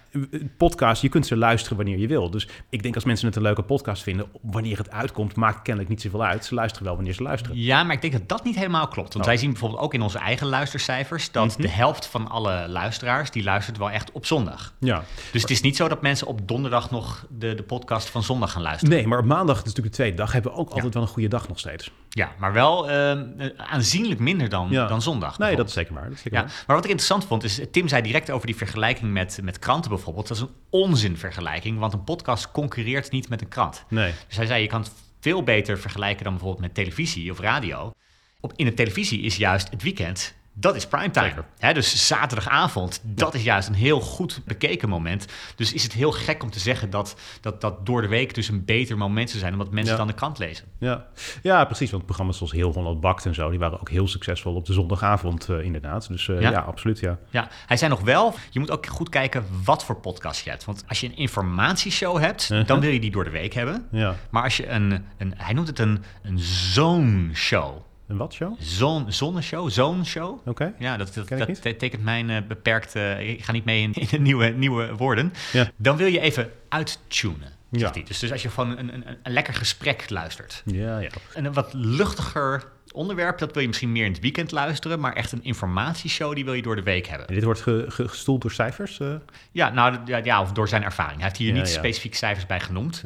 podcast, je kunt ze luisteren wanneer je wil. Dus ik denk als mensen het een leuke podcast vinden, wanneer het uitkomt, maakt kennelijk niet zoveel uit. Ze luisteren wel wanneer ze luisteren. Ja, maar ik denk dat dat niet helemaal klopt. Want Oh. wij zien bijvoorbeeld ook in onze eigen luistercijfers dat Mhm. de helft van alle luisteraars die luistert wel echt op zondag. Ja. Dus het is niet zo dat mensen op donderdag nog de, de podcast van zondag gaan luisteren. Nee, maar op maandag, dat is natuurlijk de tweede dag, hebben we ook altijd wel een goede dag nog steeds. Ja, maar wel eh, aanzienlijk minder dan, Ja. dan zondag. Nee, dat is zeker waar. Dat is zeker Ja, waar. maar wat ik interessant vond is, Tim zei direct over die vergelijking met, met kranten bijvoorbeeld. Dat is een onzinvergelijking, want een podcast concurreert niet met een krant. Nee. Dus hij zei, je kan het veel beter vergelijken dan bijvoorbeeld met televisie of radio. Op, in de televisie is juist het weekend, dat is primetime. Dus zaterdagavond, dat is juist een heel goed bekeken moment. Dus is het heel gek om te zeggen dat, dat, dat door de week dus een beter moment zou zijn, omdat mensen Ja. dan de krant lezen. Ja. ja, precies. Want programma's zoals Heel Holland Bakt en zo, die waren ook heel succesvol op de zondagavond eh, inderdaad. Dus eh, Ja? ja? absoluut ja. Ja, hij zei nog wel, je moet ook goed kijken wat voor podcast je hebt. Want als je een informatieshow hebt, Uh-huh. dan wil je die door de week hebben. Ja. Maar als je een, een hij noemt het een, een zone show. Een wat show? Zon, zonneshow, zone show. Oké. Ja, dat, dat, dat niet. betekent mijn eh, beperkte... ik ga niet mee in, in de nieuwe, nieuwe woorden. Ja. Dan wil je even uittunen, Ja. Dus, dus als je van een, een, een lekker gesprek luistert. Ja, ja. En een wat luchtiger onderwerp, dat wil je misschien meer in het weekend luisteren. Maar echt een informatieshow, die wil je door de week hebben. En dit wordt ge- ge- gestoeld door cijfers? eh? Oké. Ja, nou, ja, ja, of door zijn ervaring. Hij heeft hier Ja, niet ja. specifiek cijfers bij genoemd.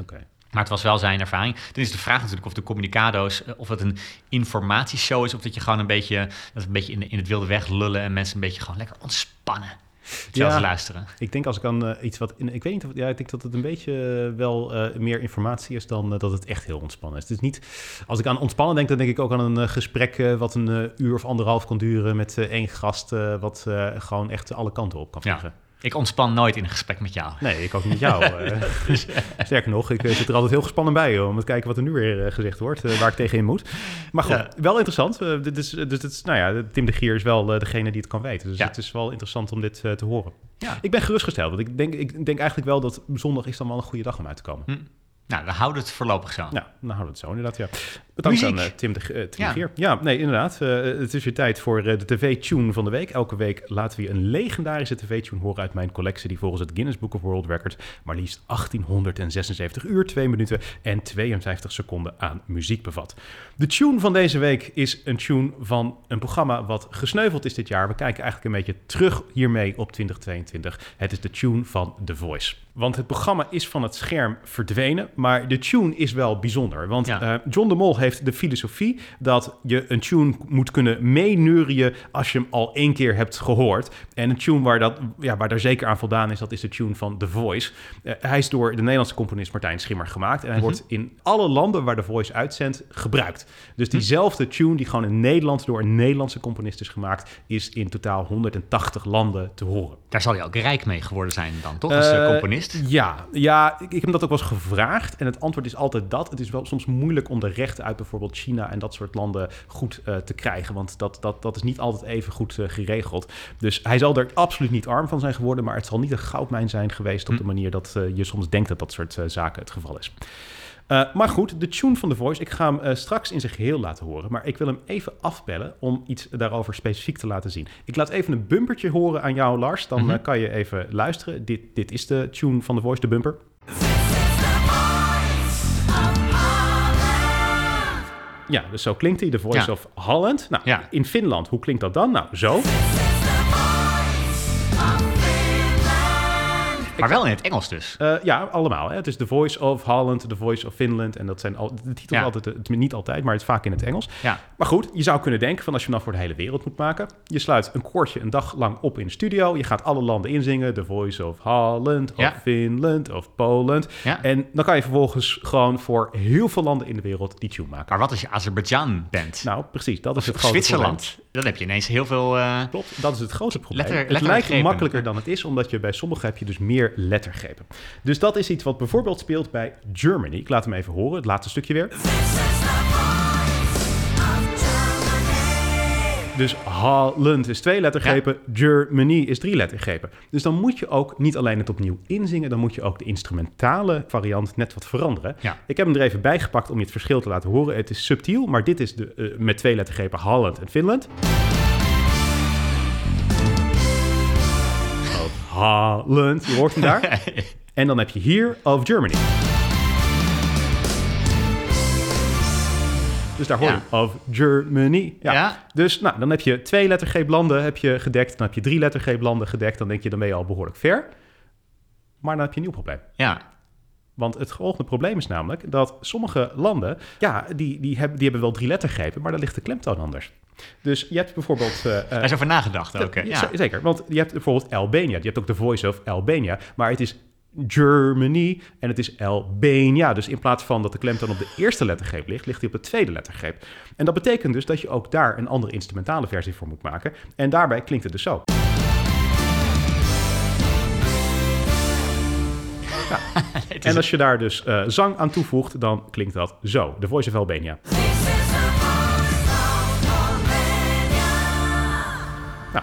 Maar het was wel zijn ervaring. Dan is de vraag natuurlijk of de communicado's, eh, of het een informatieshow is, of dat je gewoon een beetje, dat een beetje in, in het wilde weg lullen en mensen een beetje gewoon lekker ontspannen. Terwijl Ja. ze luisteren. Ik denk als ik aan eh, iets wat... In, ik weet niet of... Ja, ik denk dat het een beetje eh, wel meer informatie is dan dat het echt heel ontspannen is. Het is niet... Als ik aan ontspannen denk, dan denk ik ook aan een gesprek wat een uur of anderhalf kan duren met één gast, wat gewoon echt alle kanten op kan Ja. Ik ontspan nooit in een gesprek met jou. Nee, ik ook niet met jou. eh. Sterker nog, ik eh, zit er altijd heel gespannen bij om te kijken wat er nu weer eh, gezegd wordt, waar ik tegenin moet. Maar goed, Ja. wel interessant. Dit is, dus nou ja, Tim de Gier is wel degene die het kan weten. Dus Ja. het is wel interessant om dit te horen. Ja. Ik ben gerustgesteld, want ik denk, ik denk eigenlijk wel dat zondag is dan wel een goede dag om uit te komen. Hm. Nou, we houden het voorlopig zo. Nou, dan houden we het zo inderdaad, ja. Bedankt Muziek. aan eh, Tim de, eh, Tim Ja. nee, inderdaad. eh, het is weer tijd voor de tv-tune van de week. Elke week laten we je een legendarische tv-tune horen uit mijn collectie... die volgens het Guinness Book of World Records maar liefst 1876 uur, 2 minuten en 52 seconden aan muziek bevat. De tune van deze week is een tune van een programma wat gesneuveld is dit jaar. We kijken eigenlijk een beetje terug hiermee op 2022. Het is de tune van The Voice. Want het programma is van het scherm verdwenen, maar de tune is wel bijzonder. Want Ja. John de Mol heeft de filosofie dat je een tune moet kunnen meeneurien als je hem al één keer hebt gehoord. En een tune waar, dat, ja, waar daar zeker aan voldaan is, dat is de tune van The Voice. Eh, hij is door de Nederlandse componist Martijn Schimmer gemaakt. En hij Mhm. wordt in alle landen waar The Voice uitzendt gebruikt. Dus diezelfde tune die gewoon in Nederland door een Nederlandse componist is gemaakt, is in totaal 180 landen te horen. Daar zal hij ook rijk mee geworden zijn dan, toch? Als eh, Eh, componist. Ja, ja ik, ik heb hem dat ook wel eens gevraagd. En het antwoord is altijd dat. Het is wel soms moeilijk om de rechten uit bijvoorbeeld China en dat soort landen goed eh, te krijgen. Want dat, dat, dat is niet altijd even goed geregeld. Dus hij zal er absoluut niet arm van zijn geworden. Maar het zal niet een goudmijn zijn geweest op Hm. de manier dat je soms denkt dat dat soort zaken het geval is. Uh, maar goed, de tune van The Voice, ik ga hem uh, straks in zijn geheel laten horen. Maar ik wil hem even afbellen om iets daarover specifiek te laten zien. Ik laat even een bumpertje horen aan jou, Lars. Dan mm -hmm. uh, kan je even luisteren. Dit, dit is de tune van The Voice, de bumper. Ja, dus zo klinkt hij, de Voice Ja. of Holland. Nou, Ja. in Finland, hoe klinkt dat dan? Nou, zo. Maar wel in het Engels dus. Eh, ja, allemaal. Hè. Het is The Voice of Holland, The Voice of Finland. En dat zijn al, de titels Ja. altijd, het, niet altijd, maar het is vaak in het Engels. Ja. Maar goed, je zou kunnen denken van als je hem dan voor de hele wereld moet maken. Je sluit een koortje een dag lang op in de studio. Je gaat alle landen inzingen. The Voice of Holland, of. Finland, of Poland. Ja. En dan kan je vervolgens gewoon voor heel veel landen in de wereld die tune maken. Maar wat als je Azerbeidzjan bent? Nou, precies. Dat is het of Zwitserland? Dan heb je ineens heel veel... eh, Klopt, dat is het grote probleem. Letter- het lijkt makkelijker dan het is, omdat je bij sommigen heb je dus meer lettergrepen. Dus dat is iets wat bijvoorbeeld speelt bij Germany. Ik laat hem even horen, het laatste stukje weer. Dus Holland is twee lettergrepen, Germany is drie lettergrepen. Dus dan moet je ook niet alleen het opnieuw inzingen, dan moet je ook de instrumentale variant net wat veranderen. Ja. Ik heb hem er even bij gepakt om je het verschil te laten horen. Het is subtiel, maar dit is de, eh, met twee lettergrepen Holland en Finland. Of Holland, je hoort hem daar. en dan heb je hier of Germany. Dus daar hoor je of Germany. Ja. Dus nou, dan heb je twee lettergreep landen heb je gedekt. Dan heb je drie lettergreep landen gedekt. Dan denk je, dan ben je al behoorlijk ver. Maar dan heb je een nieuw probleem. ja. Want het volgende probleem is namelijk dat sommige landen, ja, die, die, hebben, die hebben wel drie lettergrepen, maar daar ligt de klemtoon anders. Dus je hebt bijvoorbeeld... eh, eh, Daar is over nagedacht ook. ja, Zeker, want je hebt bijvoorbeeld Albania. Je hebt ook de Voice of Albania, maar het is Germany en het is Albania. Dus in plaats van dat de klemtoon op de eerste lettergreep ligt, ligt hij op de tweede lettergreep. En dat betekent dus dat je ook daar een andere instrumentale versie voor moet maken. En daarbij klinkt het dus zo. En als je daar dus eh, zang aan toevoegt, dan klinkt dat zo. De Voice of Albania.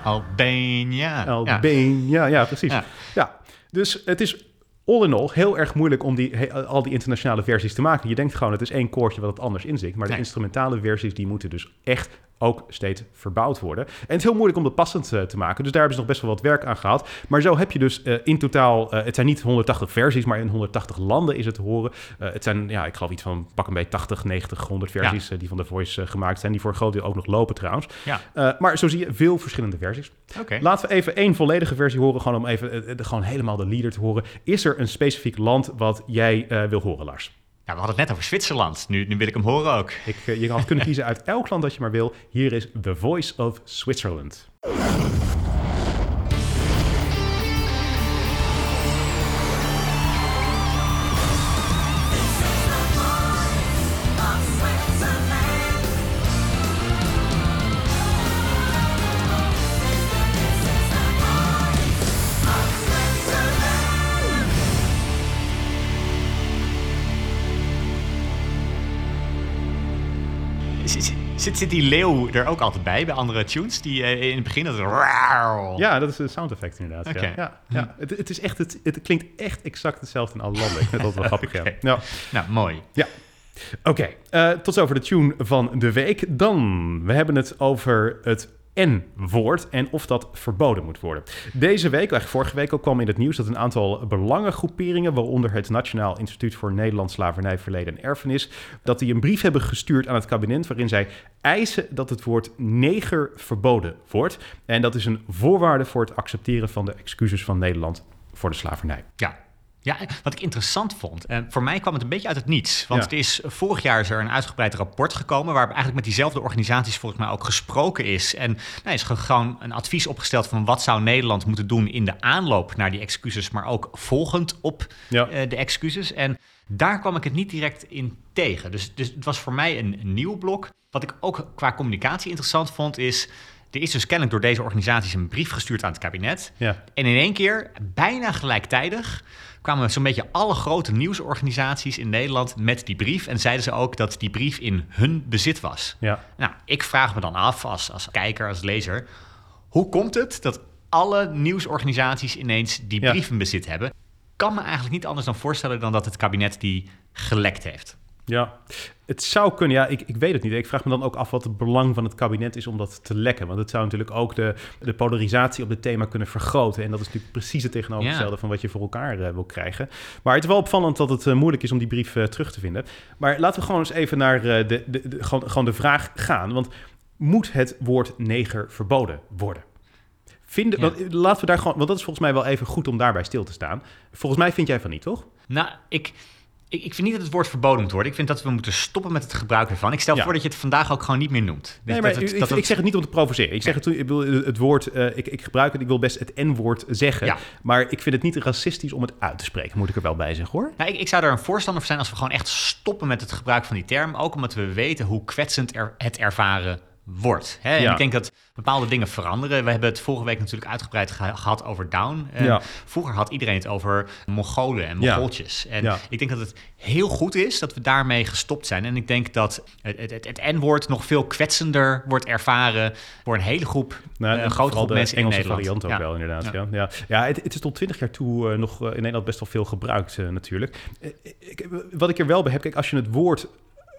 Albania. Ja. Albania, ja, precies. Ja. Ja. dus het is all in all heel erg moeilijk om die, he- al die internationale versies te maken. Je denkt gewoon, het is één koortje wat het anders inzingt. Maar de Nee. instrumentale versies, die moeten dus echt ook steeds verbouwd worden. En het is heel moeilijk om dat passend eh, te maken. Dus daar hebben ze nog best wel wat werk aan gehad. Maar zo heb je dus eh, in totaal, eh, het zijn niet 180 versies, maar in 180 landen is het te horen. Het zijn, ja, ik geloof iets van pak een beetje 80, 90, 100 versies die van The Voice gemaakt zijn. Die voor een groot deel ook nog lopen trouwens. Ja. Maar zo zie je veel verschillende versies. Oké. Laten we even één volledige versie horen, gewoon om even gewoon helemaal de leader te horen. Is er een specifiek land wat jij wil horen, Lars? We hadden het net over Zwitserland. Nu, nu wil ik hem horen ook. Ik, eh, je had kunnen kiezen uit elk land dat je maar wil. Hier is The Voice of Switzerland. Zit, die leeuw er ook altijd bij, bij andere tunes? Die eh, in het begin... Dat... Ja, dat is een sound effect inderdaad. Ja, ja, ja. Het, het, is echt, het, het klinkt echt exact hetzelfde in alle landen. Ik vind dat wel grappig. Oké. Ja. Nou, mooi. Ja. Oké, eh, tot zover de tune van de week. Dan, we hebben het over het N-woord en of dat verboden moet worden. Deze week, eigenlijk vorige week ook, kwam in het nieuws dat een aantal belangengroeperingen, waaronder het Nationaal Instituut voor Nederlands Slavernij, Verleden en Erfenis, dat die een brief hebben gestuurd aan het kabinet waarin zij eisen dat het woord neger verboden wordt. En dat is een voorwaarde voor het accepteren van de excuses van Nederland voor de slavernij. Ja. Ja, wat ik interessant vond, en voor mij kwam het een beetje uit het niets. Want Ja. het is, vorig jaar is er een uitgebreid rapport gekomen... waar eigenlijk met diezelfde organisaties volgens mij ook gesproken is. En nou, is ge- gewoon een advies opgesteld van wat zou Nederland moeten doen... in de aanloop naar die excuses, maar ook volgend op Ja. eh, de excuses. En daar kwam ik het niet direct in tegen. Dus, dus het was voor mij een, een nieuw blok. Wat ik ook qua communicatie interessant vond is... er is dus kennelijk door deze organisaties een brief gestuurd aan het kabinet... Ja, En in één keer, bijna gelijktijdig, kwamen zo'n beetje alle grote nieuwsorganisaties in Nederland met die brief. En zeiden ze ook dat die brief in hun bezit was. ja. Nou, ik vraag me dan af als, als kijker, als lezer, hoe komt het dat alle nieuwsorganisaties ineens die brief in bezit hebben? kan me eigenlijk niet anders dan voorstellen dan dat het kabinet die gelekt heeft. Ja, het zou kunnen. Ja, ik, ik weet het niet. Ik vraag me dan ook af wat het belang van het kabinet is om dat te lekken. Want het zou natuurlijk ook de, de polarisatie op het thema kunnen vergroten. En dat is natuurlijk precies het tegenovergestelde van wat je voor elkaar uh, wil krijgen. Maar het is wel opvallend dat het uh, moeilijk is om die brief uh, terug te vinden. Maar laten we gewoon eens even naar de, de, de, gewoon, gewoon de vraag gaan. Want moet het woord neger verboden worden? Vinden, ja. want, laten we daar gewoon, want dat is volgens mij wel even goed om daarbij stil te staan. Volgens mij vind jij van niet, toch? Nou, ik, ik, ik, vind niet dat het woord verboden moet worden. Ik vind dat we moeten stoppen met het gebruik ervan. Ik stel Ja. voor dat je het vandaag ook gewoon niet meer noemt. Nee, Dat maar het- ik, dat ik zeg het niet om te provoceren. Ik zeg het, ik wil het woord, eh, ik, ik gebruik het, ik wil best het N-woord zeggen. Ja. Maar ik vind het niet racistisch om het uit te spreken, moet ik er wel bij zeggen hoor. Nou, ik, ik zou er een voorstander van zijn als we gewoon echt stoppen met het gebruik van die term. Ook omdat we weten hoe kwetsend er, het ervaren wordt. Hè? En Ja. ik denk dat bepaalde dingen veranderen. We hebben het vorige week natuurlijk uitgebreid geha- gehad over Down. En Ja. Vroeger had iedereen het over Mongolen en Ja. Mongooltjes. En ik denk dat het heel goed is dat we daarmee gestopt zijn. En ik denk dat het, het, het, N-woord nog veel kwetsender wordt ervaren voor een hele groep, Nou, eh, en een grote vooral groep de mensen in Engelse Nederland. variant ook Ja. wel, inderdaad. Ja. Ja. Ja. Het, het is tot twintig jaar toe eh, nog eh, in Nederland best wel veel gebruikt eh, natuurlijk. Eh, ik, wat ik er wel bij heb, kijk, als je het woord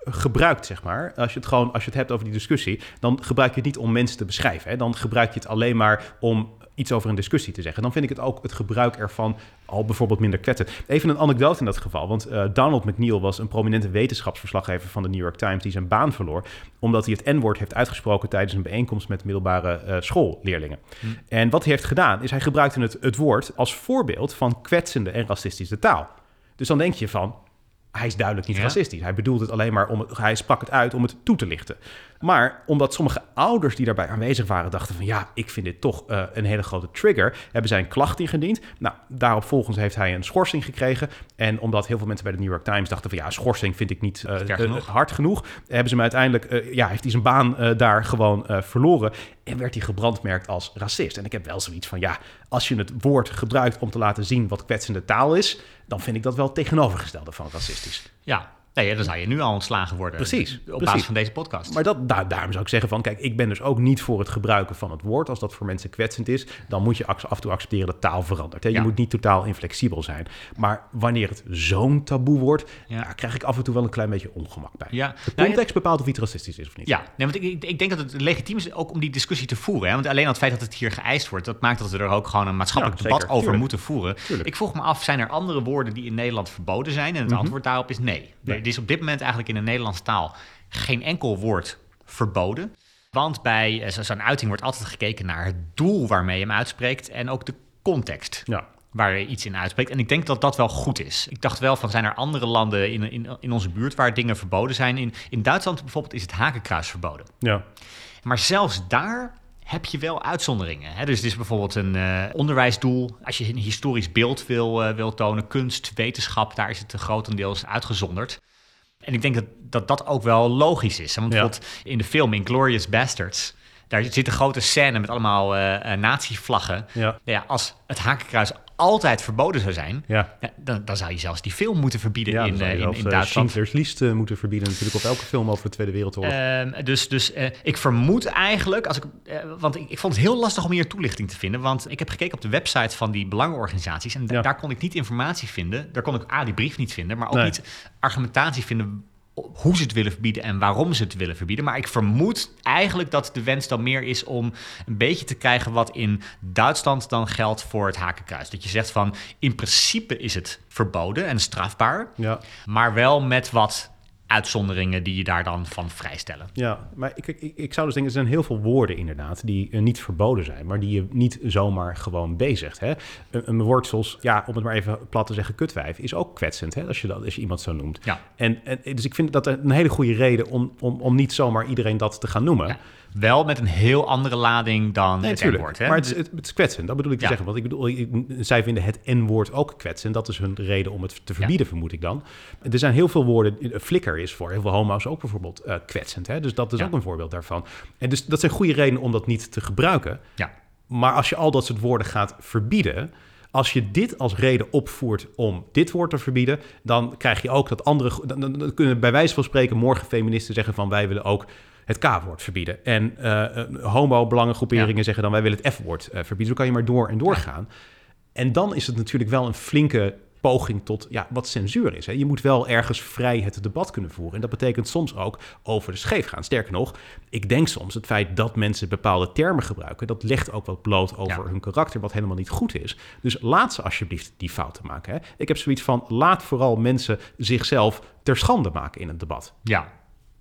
gebruikt, zeg maar, als je het gewoon, als je het hebt over die discussie, dan gebruik je het niet om mensen te beschrijven. Hè? Dan gebruik je het alleen maar om iets over een discussie te zeggen. Dan vind ik het ook het gebruik ervan al bijvoorbeeld minder kwetsend. Even een anekdote in dat geval, want eh, Donald McNeil was een prominente wetenschapsverslaggever van de New York Times die zijn baan verloor omdat hij het N-woord heeft uitgesproken tijdens een bijeenkomst met middelbare eh, schoolleerlingen. En wat hij heeft gedaan is hij gebruikte het, het woord als voorbeeld van kwetsende en racistische taal. Dus dan denk je van, hij is duidelijk niet Ja. racistisch. Hij bedoelt het alleen maar om het, hij sprak het uit om het toe te lichten. Maar omdat sommige ouders die daarbij aanwezig waren dachten van ja, ik vind dit toch eh, een hele grote trigger, hebben zij een klacht ingediend. Nou, daarop volgens heeft hij een schorsing gekregen. En omdat heel veel mensen bij de New York Times dachten van ja, schorsing vind ik niet eh, eh, hard genoeg, hebben ze hem uiteindelijk, ja, heeft hij zijn baan daar gewoon verloren en werd hij gebrandmerkt als racist. En ik heb wel zoiets van ja, als je het woord gebruikt om te laten zien wat kwetsende taal is, dan vind ik dat wel tegenovergestelde van racistisch. Ja, nee, dan zou je nu al ontslagen worden. Precies, Op precies. basis van deze podcast. Maar dat, daar, daarom zou ik zeggen van, kijk, ik ben dus ook niet voor het gebruiken van het woord. Als dat voor mensen kwetsend is, dan moet je af en toe accepteren dat taal verandert. Hè? Je Ja. moet niet totaal inflexibel zijn. Maar wanneer het zo'n taboe wordt, Ja. ja, krijg ik af en toe wel een klein beetje ongemak bij. Ja. De Nou, context bepaalt of iets racistisch is of niet. Ja, nee, want ik, ik, denk dat het legitiem is ook om die discussie te voeren. Hè? Want alleen al het feit dat het hier geëist wordt, dat maakt dat we er ook gewoon een maatschappelijk Ja, debat zeker. over Tuurlijk. moeten voeren. Tuurlijk. Ik vroeg me af, zijn er andere woorden die in Nederland verboden zijn? En het Mhm. antwoord daarop is nee. Nee. Is op dit moment eigenlijk in de Nederlandse taal geen enkel woord verboden. Want bij eh, zo- zo'n uiting wordt altijd gekeken naar het doel waarmee je hem uitspreekt en ook de context Ja. waar je iets in uitspreekt. En ik denk dat dat wel goed is. Ik dacht wel van, zijn er andere landen in, in, in onze buurt waar dingen verboden zijn? In, in Duitsland bijvoorbeeld is het hakenkruis verboden. ja. Maar zelfs daar heb je wel uitzonderingen. Hè? Dus het is bijvoorbeeld een eh, onderwijsdoel. Als je een historisch beeld wil, eh, wil tonen, kunst, wetenschap, daar is het grotendeels uitgezonderd. En ik denk dat dat, dat ook wel logisch is. Want Ja. bijvoorbeeld in de film Inglourious Bastards... daar zit een grote scène met allemaal eh, nazi-vlaggen. Ja. Ja, als het hakenkruis altijd verboden zou zijn... Ja. dan, dan zou je zelfs die film moeten verbieden Ja, in, eh, in, in eh, Duitsland. Schindler's eh, moeten verbieden natuurlijk op elke film over de Tweede Wereldoorlog. Ehm, dus dus ik vermoed eigenlijk, als ik, want ik, ik vond het heel lastig om hier toelichting te vinden. Want ik heb gekeken op de website van die belangenorganisaties. En Ja. daar kon ik niet informatie vinden. Daar kon ik A, die brief niet vinden, maar ook Nee. niet argumentatie vinden hoe ze het willen verbieden en waarom ze het willen verbieden. Maar ik vermoed eigenlijk dat de wens dan meer is om een beetje te krijgen wat in Duitsland dan geldt voor het hakenkruis. Dat je zegt van in principe is het verboden en strafbaar, ja. maar wel met wat uitzonderingen die je daar dan van vrijstellen. Ja, maar ik, ik, ik zou dus denken, er zijn heel veel woorden inderdaad die eh, niet verboden zijn, maar die je niet zomaar gewoon bezigt. Hè? Een, een woord zoals, ja, om het maar even plat te zeggen, kutwijf, is ook kwetsend hè? Als, je dat, als je iemand zo noemt. Ja. En, en, dus ik vind dat een hele goede reden om, om, om niet zomaar iedereen dat te gaan noemen. Ja. Wel met een heel andere lading dan Nee, het. N-woord. Maar het is, het, het is kwetsend, dat bedoel ik te Ja. zeggen. Want ik bedoel, ik- zij vinden het N-woord ook kwetsend. Dat is hun reden om het te verbieden, vermoed ik dan. Er zijn heel veel woorden, eh, flikker is voor heel veel homo's ook bijvoorbeeld eh, kwetsend. Hè? Dus dat is Ja. ook een voorbeeld daarvan. En dus dat zijn goede redenen om dat niet te gebruiken. Ja. Maar als je al dat soort woorden gaat verbieden... Als je dit als reden opvoert om dit woord te verbieden, dan krijg je ook dat andere. Dan, kunnen bij wijze van spreken morgen feministen zeggen van wij willen ook het K-woord verbieden. En eh, eh, homo-belangengroeperingen zeggen dan wij willen het F-woord eh, verbieden. Zo kan je maar door en door gaan. En dan is het natuurlijk wel een flinke poging tot ja, wat censuur is. Hè. Je moet wel ergens vrij het debat kunnen voeren. En dat betekent soms ook over de scheef gaan. Sterker nog, ik denk soms het feit dat mensen bepaalde termen gebruiken, dat legt ook wat bloot over hun karakter, wat helemaal niet goed is. Dus laat ze alsjeblieft die fouten maken. Hè. Ik heb zoiets van, laat vooral mensen zichzelf ter schande maken in het debat. Ja,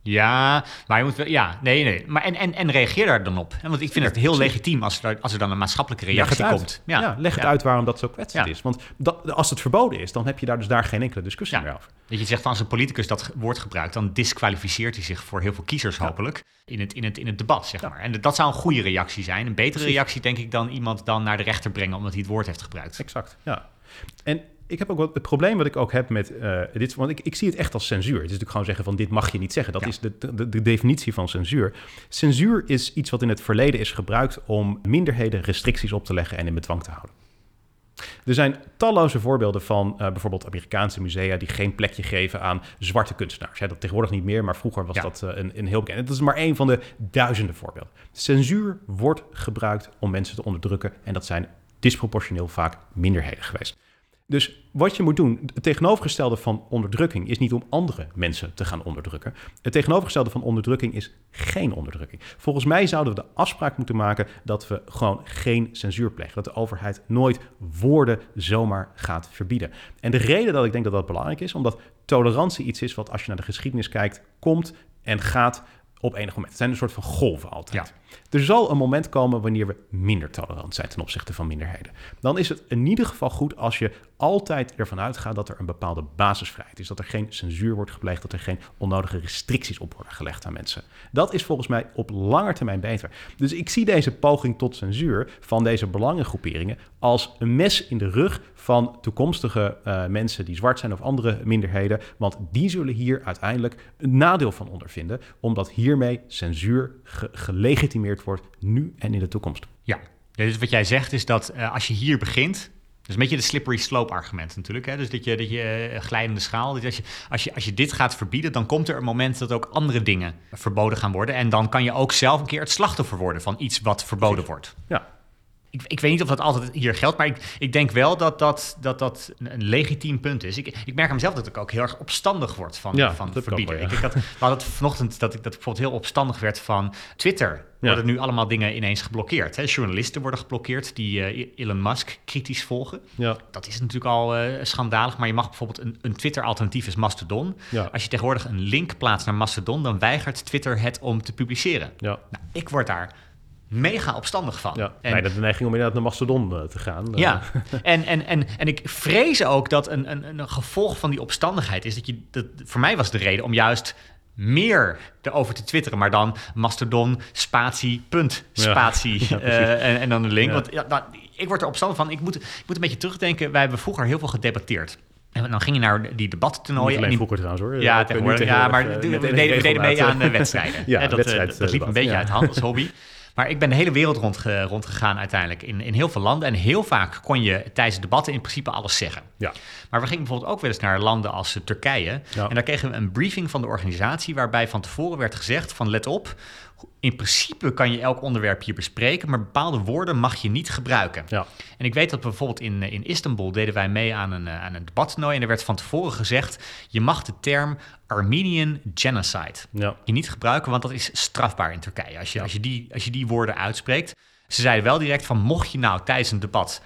ja, maar je moet wel, ja, nee, nee. Maar en, en, en reageer daar dan op. Want ik vind het heel legitiem als er, als er dan een maatschappelijke reactie komt. Ja, ja leg het uit waarom dat zo kwetsend is. Want dat, als het verboden is, dan heb je daar dus daar geen enkele discussie meer over. Dat je zegt van als een politicus dat woord gebruikt, dan disqualificeert hij zich voor heel veel kiezers hopelijk in, het, in, het, in het debat, zeg maar. En dat zou een goede reactie zijn. Een betere reactie, denk ik, dan iemand dan naar de rechter brengen omdat hij het woord heeft gebruikt. Exact, ja. En ik heb ook wat, het probleem wat ik ook heb met uh, dit, want ik, ik zie het echt als censuur. Het is natuurlijk gewoon zeggen van dit mag je niet zeggen. Dat is de, de, de, definitie van censuur. Censuur is iets wat in het verleden is gebruikt om minderheden restricties op te leggen en in bedwang te houden. Er zijn talloze voorbeelden van uh, bijvoorbeeld Amerikaanse musea die geen plekje geven aan zwarte kunstenaars. Ja, dat tegenwoordig niet meer, maar vroeger was dat uh, een, een heel bekend. Dat is maar één van de duizenden voorbeelden. Censuur wordt gebruikt om mensen te onderdrukken en dat zijn disproportioneel vaak minderheden geweest. Dus wat je moet doen, het tegenovergestelde van onderdrukking is niet om andere mensen te gaan onderdrukken. Het tegenovergestelde van onderdrukking is geen onderdrukking. Volgens mij zouden we de afspraak moeten maken dat we gewoon geen censuur plegen. Dat de overheid nooit woorden zomaar gaat verbieden. En de reden dat ik denk dat dat belangrijk is, omdat tolerantie iets is wat als je naar de geschiedenis kijkt, komt en gaat op enig moment. Het zijn een soort van golven altijd. Er zal een moment komen wanneer we minder tolerant zijn ten opzichte van minderheden. Dan is het in ieder geval goed als je altijd ervan uitgaat dat er een bepaalde basisvrijheid is. Dat er geen censuur wordt gepleegd, dat er geen onnodige restricties op worden gelegd aan mensen. Dat is volgens mij op lange termijn beter. Dus ik zie deze poging tot censuur van deze belangengroeperingen als een mes in de rug van toekomstige uh, mensen die zwart zijn of andere minderheden. Want die zullen hier uiteindelijk een nadeel van ondervinden, omdat hiermee censuur ge gelegitimeerd wordt nu en in de toekomst. Ja, dus wat jij zegt is dat uh, als je hier begint, dus een beetje de slippery slope argument natuurlijk. Hè? Dus dat je, dat je uh, glijdende schaal. Dat als, je, als, je, als je dit gaat verbieden, dan komt er een moment dat ook andere dingen verboden gaan worden. En dan kan je ook zelf een keer het slachtoffer worden van iets wat verboden wordt. Ja, ik, ik, weet niet of dat altijd hier geldt, maar ik, ik denk wel dat dat, dat, dat een legitiem punt is. Ik, ik merk aan mezelf dat ik ook heel erg opstandig word van, ja, van verbieden. Wel, ja. ik, ik, had, we hadden het vanochtend dat ik dat bijvoorbeeld heel opstandig werd van Twitter. Ja. Worden nu allemaal dingen ineens geblokkeerd. Hè? Journalisten worden geblokkeerd die uh, Elon Musk kritisch volgen. Ja. Dat is natuurlijk al uh, schandalig, maar je mag bijvoorbeeld een, een Twitter-alternatief is Mastodon. Ja. Als je tegenwoordig een link plaatst naar Mastodon, dan weigert Twitter het om te publiceren. Ja. Nou, ik word daar mega opstandig van. Ja, en, dat de neiging om inderdaad naar Mastodon uh, te gaan. Ja, en, en, en, en ik vrees ook dat een, een, een gevolg van die opstandigheid is dat je... Dat, voor mij was de reden om juist meer erover te twitteren, maar dan Mastodon, spatie, punt, spatie ja, ja, uh, en, en, dan de link. Want ja, nou, ik word er opstandig van. Ik moet, ik moet een beetje terugdenken. Wij hebben vroeger heel veel gedebatteerd. En dan ging je naar die debattoernooien. En die vroeger trouwens hoor. Ja, tegenwoordig, ja maar uh, we, deden, we deden mee aan wedstrijden. ja, dat, wedstrijd, dat liep een beetje uit hand als hobby. Maar ik ben de hele wereld rond, rondgegaan uiteindelijk in, in heel veel landen. En heel vaak kon je tijdens debatten in principe alles zeggen. Ja. Maar we gingen bijvoorbeeld ook wel eens naar landen als Turkije. Ja. En daar kregen we een briefing van de organisatie waarbij van tevoren werd gezegd van let op, in principe kan je elk onderwerp hier bespreken, maar bepaalde woorden mag je niet gebruiken. Ja. En ik weet dat bijvoorbeeld in, in Istanbul deden wij mee aan een, aan een debattoernooi en er werd van tevoren gezegd, je mag de term Armenian genocide ja. je niet gebruiken, want dat is strafbaar in Turkije als je, Ja. als je, die, als je die woorden uitspreekt. Ze zeiden wel direct van mocht je nou tijdens een debat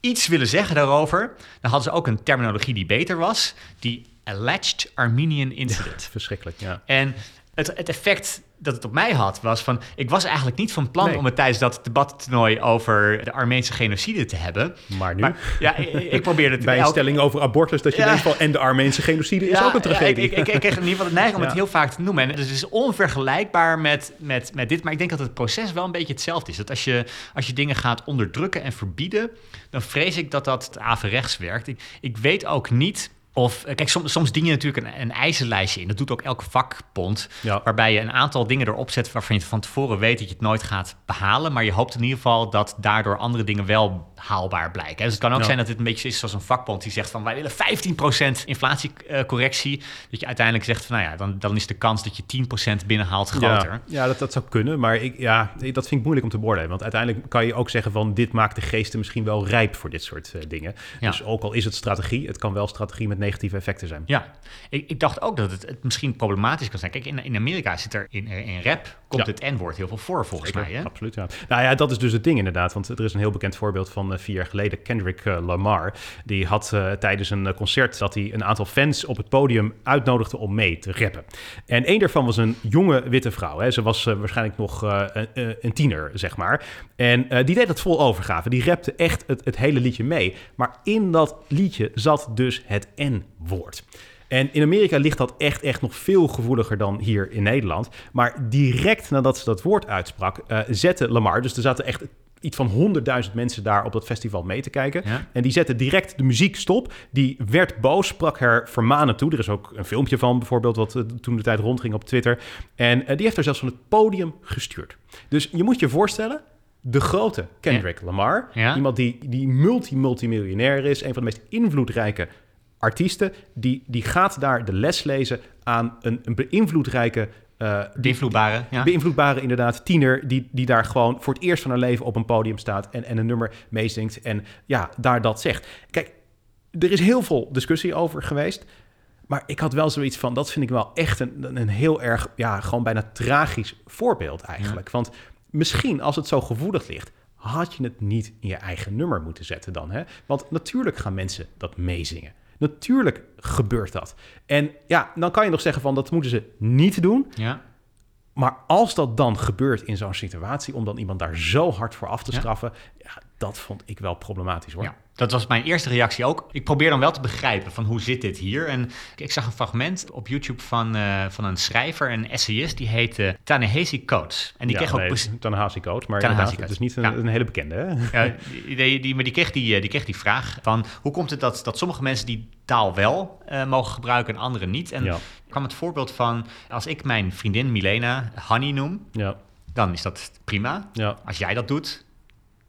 iets willen zeggen daarover, dan hadden ze ook een terminologie die beter was, die alleged Armenian incident. Verschrikkelijk, ja. En het, het effect dat het op mij had, was van... ik was eigenlijk niet van plan Nee. om het tijdens dat debattoernooi... over de Armeense genocide te hebben. Maar nu, Maar ja, ik, ik probeerde het... bij een stelling over abortus, dat je Ja. denkt van... en de Armeense genocide is ook een tragedie. ik, ik, ik kreeg in ieder geval de neiging om het heel vaak te noemen. En het is onvergelijkbaar met, met, met dit. Maar ik denk dat het proces wel een beetje hetzelfde is. Dat als je, als je dingen gaat onderdrukken en verbieden... dan vrees ik dat dat averechts werkt. Ik, ik weet ook niet Of eh, kijk, soms, soms dien je natuurlijk een, een eisenlijstje in. Dat doet ook elke vakbond. Ja. Waarbij je een aantal dingen erop zet waarvan je van tevoren weet dat je het nooit gaat behalen. Maar je hoopt in ieder geval dat daardoor andere dingen wel haalbaar blijken. Dus het kan ook Ja. zijn dat het een beetje is zoals een vakbond die zegt van wij willen 15% inflatiecorrectie. Dat je uiteindelijk zegt van nou ja, dan, dan is de kans dat je 10% binnenhaalt groter. Ja, ja dat, dat zou kunnen. Maar ik, ja, dat vind ik moeilijk om te beoordelen. Want uiteindelijk kan je ook zeggen van... dit maakt de geesten misschien wel rijp voor dit soort eh, dingen. Dus ook al is het strategie... het kan wel strategie met negatieve effecten zijn. Ja, ik, ik dacht ook dat het, het misschien problematisch kan zijn. Kijk, in, in Amerika zit er in, in rap komt Ja. het N-woord heel veel voor volgens Zeker, mij. Hè? Absoluut, ja. Nou ja, dat is dus het ding inderdaad. Want er is een heel bekend voorbeeld van eh, vier jaar geleden. Kendrick eh, Lamar. Die had eh, tijdens een concert dat hij een aantal fans op het podium uitnodigde om mee te rappen. En één daarvan was een jonge witte vrouw. Hè. Ze was waarschijnlijk nog een, een tiener, zeg maar. En die deed dat vol overgave. Die rapte echt het, het hele liedje mee. Maar in dat liedje zat dus het N-woord. En in Amerika ligt dat echt, echt nog veel gevoeliger dan hier in Nederland. Maar direct nadat ze dat woord uitsprak, eh, zette Lamar, dus er zaten echt iets van 100.000 mensen daar op dat festival mee te kijken. Ja. En die zette direct de muziek stop. Die werd boos, sprak haar vermanen toe. Er is ook een filmpje van bijvoorbeeld, wat eh, toen de tijd rondging op Twitter. En eh, die heeft haar zelfs van het podium gestuurd. Dus je moet je voorstellen, de grote Kendrick Lamar, Ja. iemand die, die multi-multimiljonair is, een van de meest invloedrijke artiesten, die, die gaat daar de les lezen aan een, een beïnvloedrijke... eh, Beïnvloedbare, ja. beïnvloedbare inderdaad tiener die, die daar gewoon voor het eerst van haar leven op een podium staat en, en een nummer meezingt en ja, daar dat zegt. Kijk, er is heel veel discussie over geweest, maar ik had wel zoiets van, dat vind ik wel echt een, een heel erg, ja, gewoon bijna tragisch voorbeeld eigenlijk. Want misschien als het zo gevoelig ligt, had je het niet in je eigen nummer moeten zetten dan. Hè? Want natuurlijk gaan mensen dat meezingen. Natuurlijk gebeurt dat. En ja, dan kan je nog zeggen van dat moeten ze niet doen. ja. Maar als dat dan gebeurt in zo'n situatie, om dan iemand daar zo hard voor af te Ja. straffen, ja, dat vond ik wel problematisch hoor. Ja, dat was mijn eerste reactie ook. Ik probeer dan wel te begrijpen van hoe zit dit hier. En ik zag een fragment op YouTube van, eh, van een schrijver, een essayist, die heette Tanehesi Coates. En die ja, kreeg ook... nee, Tanahasi coach, maar het coach. is niet een, Ja. een hele bekende. Hè? Ja, die, die, die- maar die kreeg die, eh, die kreeg die vraag van hoe komt het dat, dat sommige mensen die taal wel eh, mogen gebruiken en anderen niet? En Ja. kwam het voorbeeld van als ik mijn vriendin Milena Honey noem, Ja, dan is dat prima. ja, Als jij dat doet,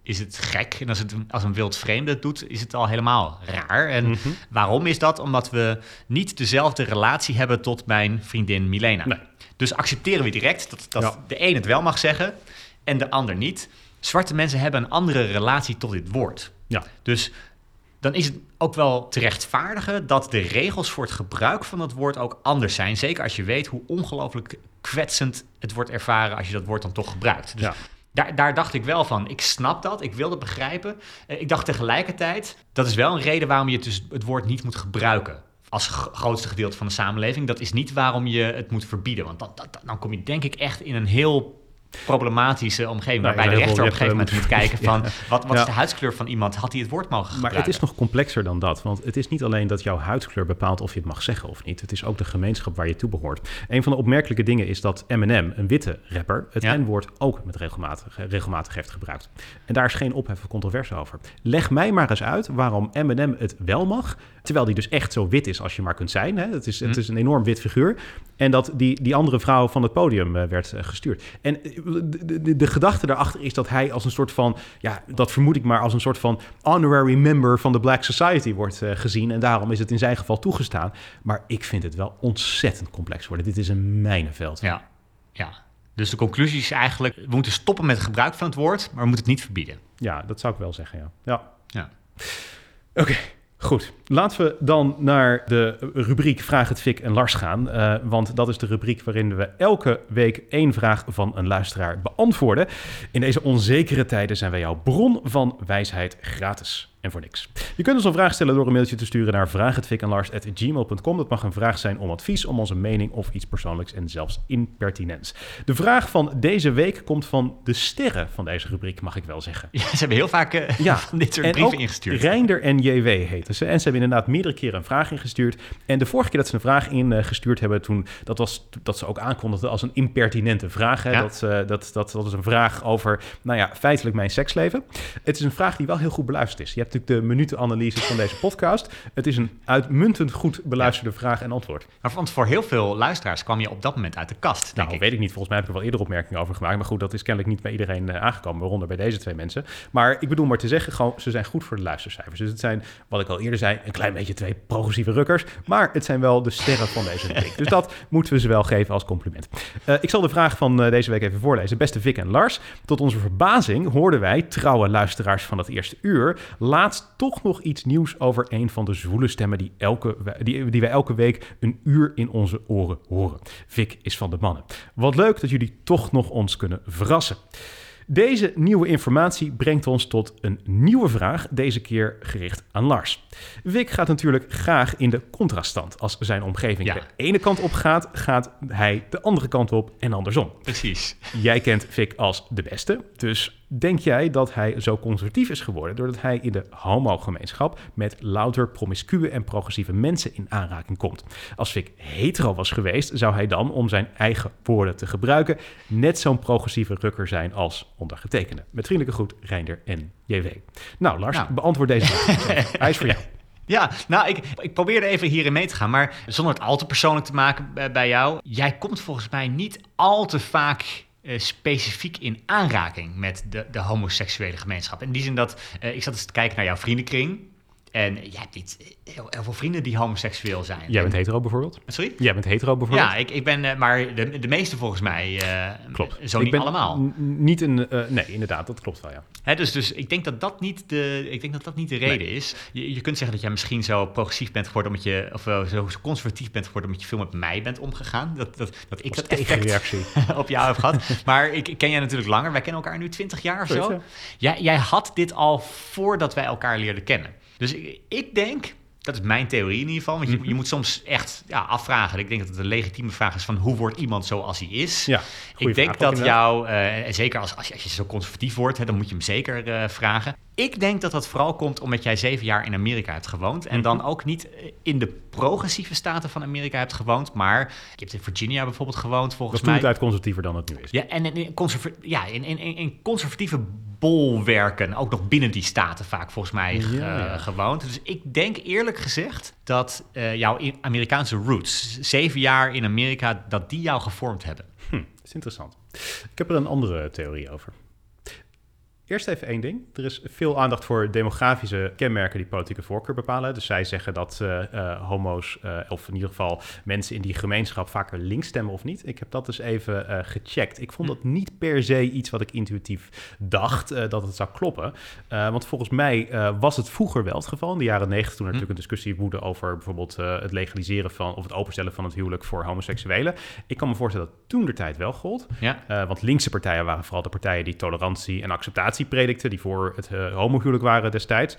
is het gek. En als, het, als een wild vreemde het doet, is het al helemaal raar. En Mhm. waarom is dat? Omdat we niet dezelfde relatie hebben tot mijn vriendin Milena. Nee. Dus accepteren we direct dat, dat Ja. de een het wel mag zeggen en de ander niet. Zwarte mensen hebben een andere relatie tot dit woord. ja. Dus dan is het ook wel te rechtvaardigen dat de regels voor het gebruik van dat woord ook anders zijn. Zeker als je weet hoe ongelooflijk kwetsend het wordt ervaren als je dat woord dan toch gebruikt. Dus Ja. Daar, daar dacht ik wel van, ik snap dat, ik wil dat begrijpen. Eh, Ik dacht tegelijkertijd, dat is wel een reden waarom je het, dus woord niet moet gebruiken. Als grootste gedeelte van de samenleving. Dat is niet waarom je het moet verbieden. Want dan, dan kom je denk ik echt in een heel problematische omgeving. Nou, waarbij de rechter op een gegeven moment moet kijken van... wat, wat Ja. is de huidskleur van iemand? Had hij het woord mogen Maar gebruiken? het is nog complexer dan dat. Want het is niet alleen dat jouw huidskleur bepaalt of je het mag zeggen of niet. Het is ook de gemeenschap waar je toe behoort. Een van de opmerkelijke dingen is dat Eminem, een witte rapper, het Ja. N-woord ook met regelmatig, regelmatig heeft gebruikt. En daar is geen ophef of controverse over. Leg mij maar eens uit waarom Eminem het wel mag, terwijl die dus echt zo wit is als je maar kunt zijn. Hè? Het, is, het Hm. is een enorm wit figuur. En dat die, die andere vrouw van het podium eh, werd eh, gestuurd. En eh, de, de, de gedachte daarachter is dat hij als een soort van, ja, dat vermoed ik maar als een soort van honorary member van de Black Society wordt eh, gezien. En daarom is het in zijn geval toegestaan. Maar ik vind het wel ontzettend complex worden. Dit is een mijnenveld. Ja, ja. Dus de conclusie is eigenlijk... we moeten stoppen met het gebruik van het woord... maar we moeten het niet verbieden. Ja, dat zou ik wel zeggen, ja. Ja. Ja. Oké, goed. Laten we dan naar de rubriek Vraag het Fik en Lars gaan. eh, want dat is de rubriek waarin we elke week één vraag van een luisteraar beantwoorden. In deze onzekere tijden zijn wij jouw bron van wijsheid gratis en voor niks. Je kunt ons een vraag stellen door een mailtje te sturen naar vraaghetfikenlars.gmail.com. Dat mag een vraag zijn om advies, om onze mening of iets persoonlijks en zelfs impertinents. De vraag van deze week komt van de sterren van deze rubriek, mag ik wel zeggen. Ja, ze hebben heel vaak eh, Ja, van dit soort en brieven ingestuurd. Reinder en JW heten ze. En ze hebben inderdaad meerdere keren een vraag ingestuurd. En de vorige keer dat ze een vraag ingestuurd hebben, toen, dat was dat ze ook aankondigden als een impertinente vraag. Hè? Ja. Dat, eh, dat, dat, dat is een vraag over, nou ja, feitelijk mijn seksleven. Het is een vraag die wel heel goed beluisterd is. Je hebt natuurlijk de minutenanalyses van deze podcast. Het is een uitmuntend goed beluisterde vraag en antwoord. Maar want voor heel veel luisteraars kwam je op dat moment uit de kast, denk Nou, ik. weet ik niet. Volgens mij heb ik er wel eerder opmerkingen over gemaakt. Maar goed, dat is kennelijk niet bij iedereen eh, aangekomen, waaronder bij deze twee mensen. Maar ik bedoel maar te zeggen, gewoon, ze zijn goed voor de luistercijfers. Dus het zijn, wat ik al eerder zei, een klein beetje twee progressieve rukkers. Maar het zijn wel de sterren van deze week. Dus dat moeten we ze wel geven als compliment. Eh, ik zal de vraag van eh, deze week even voorlezen. Beste Vic en Lars, tot onze verbazing hoorden wij, trouwe luisteraars van het eerste uur, laatst toch nog iets nieuws over een van de zwoele stemmen die, elke, die, die wij elke week een uur in onze oren horen. Vic is van de mannen. Wat leuk dat jullie toch nog ons kunnen verrassen. Deze nieuwe informatie brengt ons tot een nieuwe vraag, deze keer gericht aan Lars. Vic gaat natuurlijk graag in de contraststand. Als zijn omgeving Ja. de ene kant op gaat, gaat hij de andere kant op en andersom. Precies. Jij kent Vic als de beste, dus denk jij dat hij zo conservatief is geworden doordat hij in de homo-gemeenschap met louter promiscue en progressieve mensen in aanraking komt? Als Vic hetero was geweest, zou hij dan, om zijn eigen woorden te gebruiken, net zo'n progressieve rukker zijn als ondergetekende. Met vriendelijke groet, Reinder en JW. Nou, Lars, Nou. beantwoord deze vraag. hij is voor jou. Ja, nou, ik, ik probeerde even hierin mee te gaan, maar zonder het al te persoonlijk te maken bij, bij jou. Jij komt volgens mij niet al te vaak eh, specifiek in aanraking met de, de homoseksuele gemeenschap. In die zin dat, eh, ik zat eens te kijken naar jouw vriendenkring. En jij hebt niet heel, heel veel vrienden die homoseksueel zijn. Jij bent hetero bijvoorbeeld? Sorry? Jij bent hetero bijvoorbeeld? Ja, ik, ik ben, eh, maar de, de meeste volgens mij, eh, Klopt. zo Ik niet ben allemaal. Niet een. eh, nee, inderdaad, dat klopt wel, ja. Hè, dus, dus ik denk dat dat niet de, ik denk dat dat niet de reden is. Je, je kunt zeggen dat jij misschien zo progressief bent geworden omdat je, of zo conservatief bent geworden omdat je veel met mij bent omgegaan. Dat, dat, dat ik dat effect tegenreactie. op jou heb gehad. Maar ik, ik ken jij natuurlijk langer. Wij kennen elkaar nu 20 jaar of Zo. Jij, jij had dit al voordat wij elkaar leerden kennen. Dus ik, ik denk, dat is mijn theorie in ieder geval. Want je, Mhm. je moet soms echt ja, afvragen. Ik denk dat het een legitieme vraag is van hoe wordt iemand zoals hij is. Ja, ik denk dat jou, eh, en zeker als, als, je, als je zo conservatief wordt, hè, dan moet je hem zeker eh, vragen. Ik denk dat dat vooral komt omdat jij zeven jaar in Amerika hebt gewoond. En dan ook niet in de progressieve staten van Amerika hebt gewoond. Maar je hebt in Virginia bijvoorbeeld gewoond, Dat volgens is toen mij. tijd conservatiever dan het nu is. Ja, en in, conserva- ja, in, in, in, in conservatieve bolwerken, ook nog binnen die staten vaak volgens mij Ja, ja. gewoond. Dus ik denk eerlijk gezegd dat eh, jouw Amerikaanse roots, zeven jaar in Amerika, dat die jou gevormd hebben. Hm, dat is interessant. Ik heb er een andere theorie over. Eerst even één ding. Er is veel aandacht voor demografische kenmerken die politieke voorkeur bepalen. Dus zij zeggen dat eh, eh, homo's, eh, of in ieder geval mensen in die gemeenschap, vaker links stemmen of niet. Ik heb dat dus even gecheckt. Ik vond dat niet per se iets wat ik intuïtief dacht dat het zou kloppen. Want volgens mij was het vroeger wel het geval. In de jaren negentig, toen er natuurlijk een discussie woedde over bijvoorbeeld het legaliseren van of het openstellen van het huwelijk voor homoseksuelen. Ik kan me voorstellen dat toen de tijd wel gold. Ja, want linkse partijen waren vooral de partijen die tolerantie en acceptatie predikten, die voor het uh, homohuwelijk waren destijds.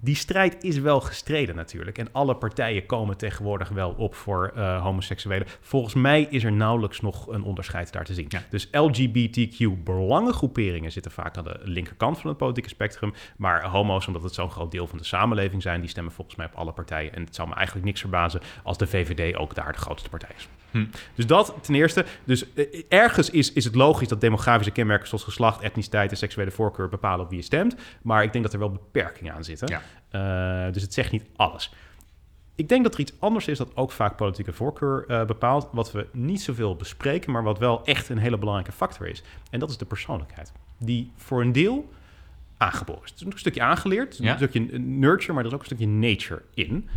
Die strijd is wel gestreden natuurlijk. En alle partijen komen tegenwoordig wel op voor uh, homoseksuelen. Volgens mij is er nauwelijks nog een onderscheid daar te zien. Ja. Dus LGBTQ-belangengroeperingen zitten vaak aan de linkerkant van het politieke spectrum. Maar homo's, omdat het zo'n groot deel van de samenleving zijn, die stemmen volgens mij op alle partijen. En het zou me eigenlijk niks verbazen als de VVD ook daar de grootste partij is. Hm. Dus dat ten eerste. Dus uh, ergens is, is het logisch dat demografische kenmerken zoals geslacht, etniciteit en seksuele voorkeur bepalen op wie je stemt. Maar ik denk dat er wel beperkingen aan zitten. Ja. Uh, dus het zegt niet alles. Ik denk dat er iets anders is dat ook vaak politieke voorkeur uh, bepaalt. Wat we niet zoveel bespreken, maar wat wel echt een hele belangrijke factor is. En dat is de persoonlijkheid. Die voor een deel aangeboren is. Het is een stukje aangeleerd, Ja. een stukje nurture, maar er is ook een stukje nature in.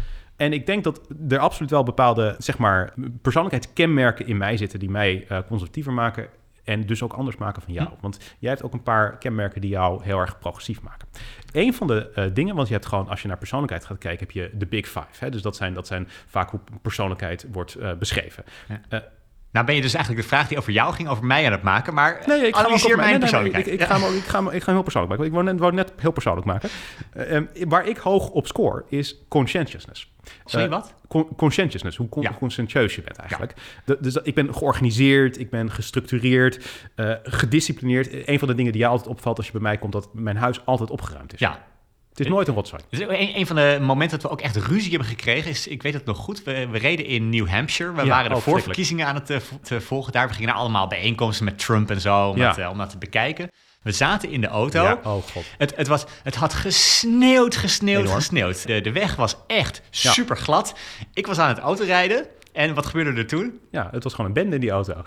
En ik denk dat er absoluut wel bepaalde, zeg maar, persoonlijkheidskenmerken in mij zitten die mij uh, conservatiever maken en dus ook anders maken van jou. Hm. Want jij hebt ook een paar kenmerken die jou heel erg progressief maken. Een van de uh, dingen, want je hebt gewoon, als je naar persoonlijkheid gaat kijken, heb je de Big Five. Hè? Dus dat zijn, dat zijn vaak hoe persoonlijkheid wordt uh, beschreven. Ja. Nou ben je dus eigenlijk de vraag die over jou ging, over mij aan het maken, maar nee, ik analyseer ga mijn persoonlijkheid. Ik, ga hem, ik, ga hem, ik ga hem heel persoonlijk maken. Ik wou net, wou net heel persoonlijk maken. Uh, um, waar ik hoog op score is conscientiousness. Sorry, wat? Con conscientiousness, hoe con ja. conscientieus je bent eigenlijk. Ja. De, dus ik ben georganiseerd, ik ben gestructureerd, uh, gedisciplineerd. Een van de dingen die jou altijd opvalt als je bij mij komt, dat mijn huis altijd opgeruimd is. Ja. Het is nooit een rotzooi. Dus een, een van de momenten dat we ook echt ruzie hebben gekregen is, ik weet het nog goed, we, we reden in New Hampshire. We Ja, waren de oh, voorverkiezingen aan het eh, te volgen daar. We gingen allemaal bijeenkomsten met Trump en zo, om, Ja. dat, eh, om dat te bekijken. We zaten in de auto. Ja, oh god. Het, het, was, het had gesneeuwd, gesneeuwd, Enorm. gesneeuwd. De, de weg was echt super glad. Ik was aan het autorijden. En wat gebeurde er toen? Ja, het was gewoon een bende in die auto.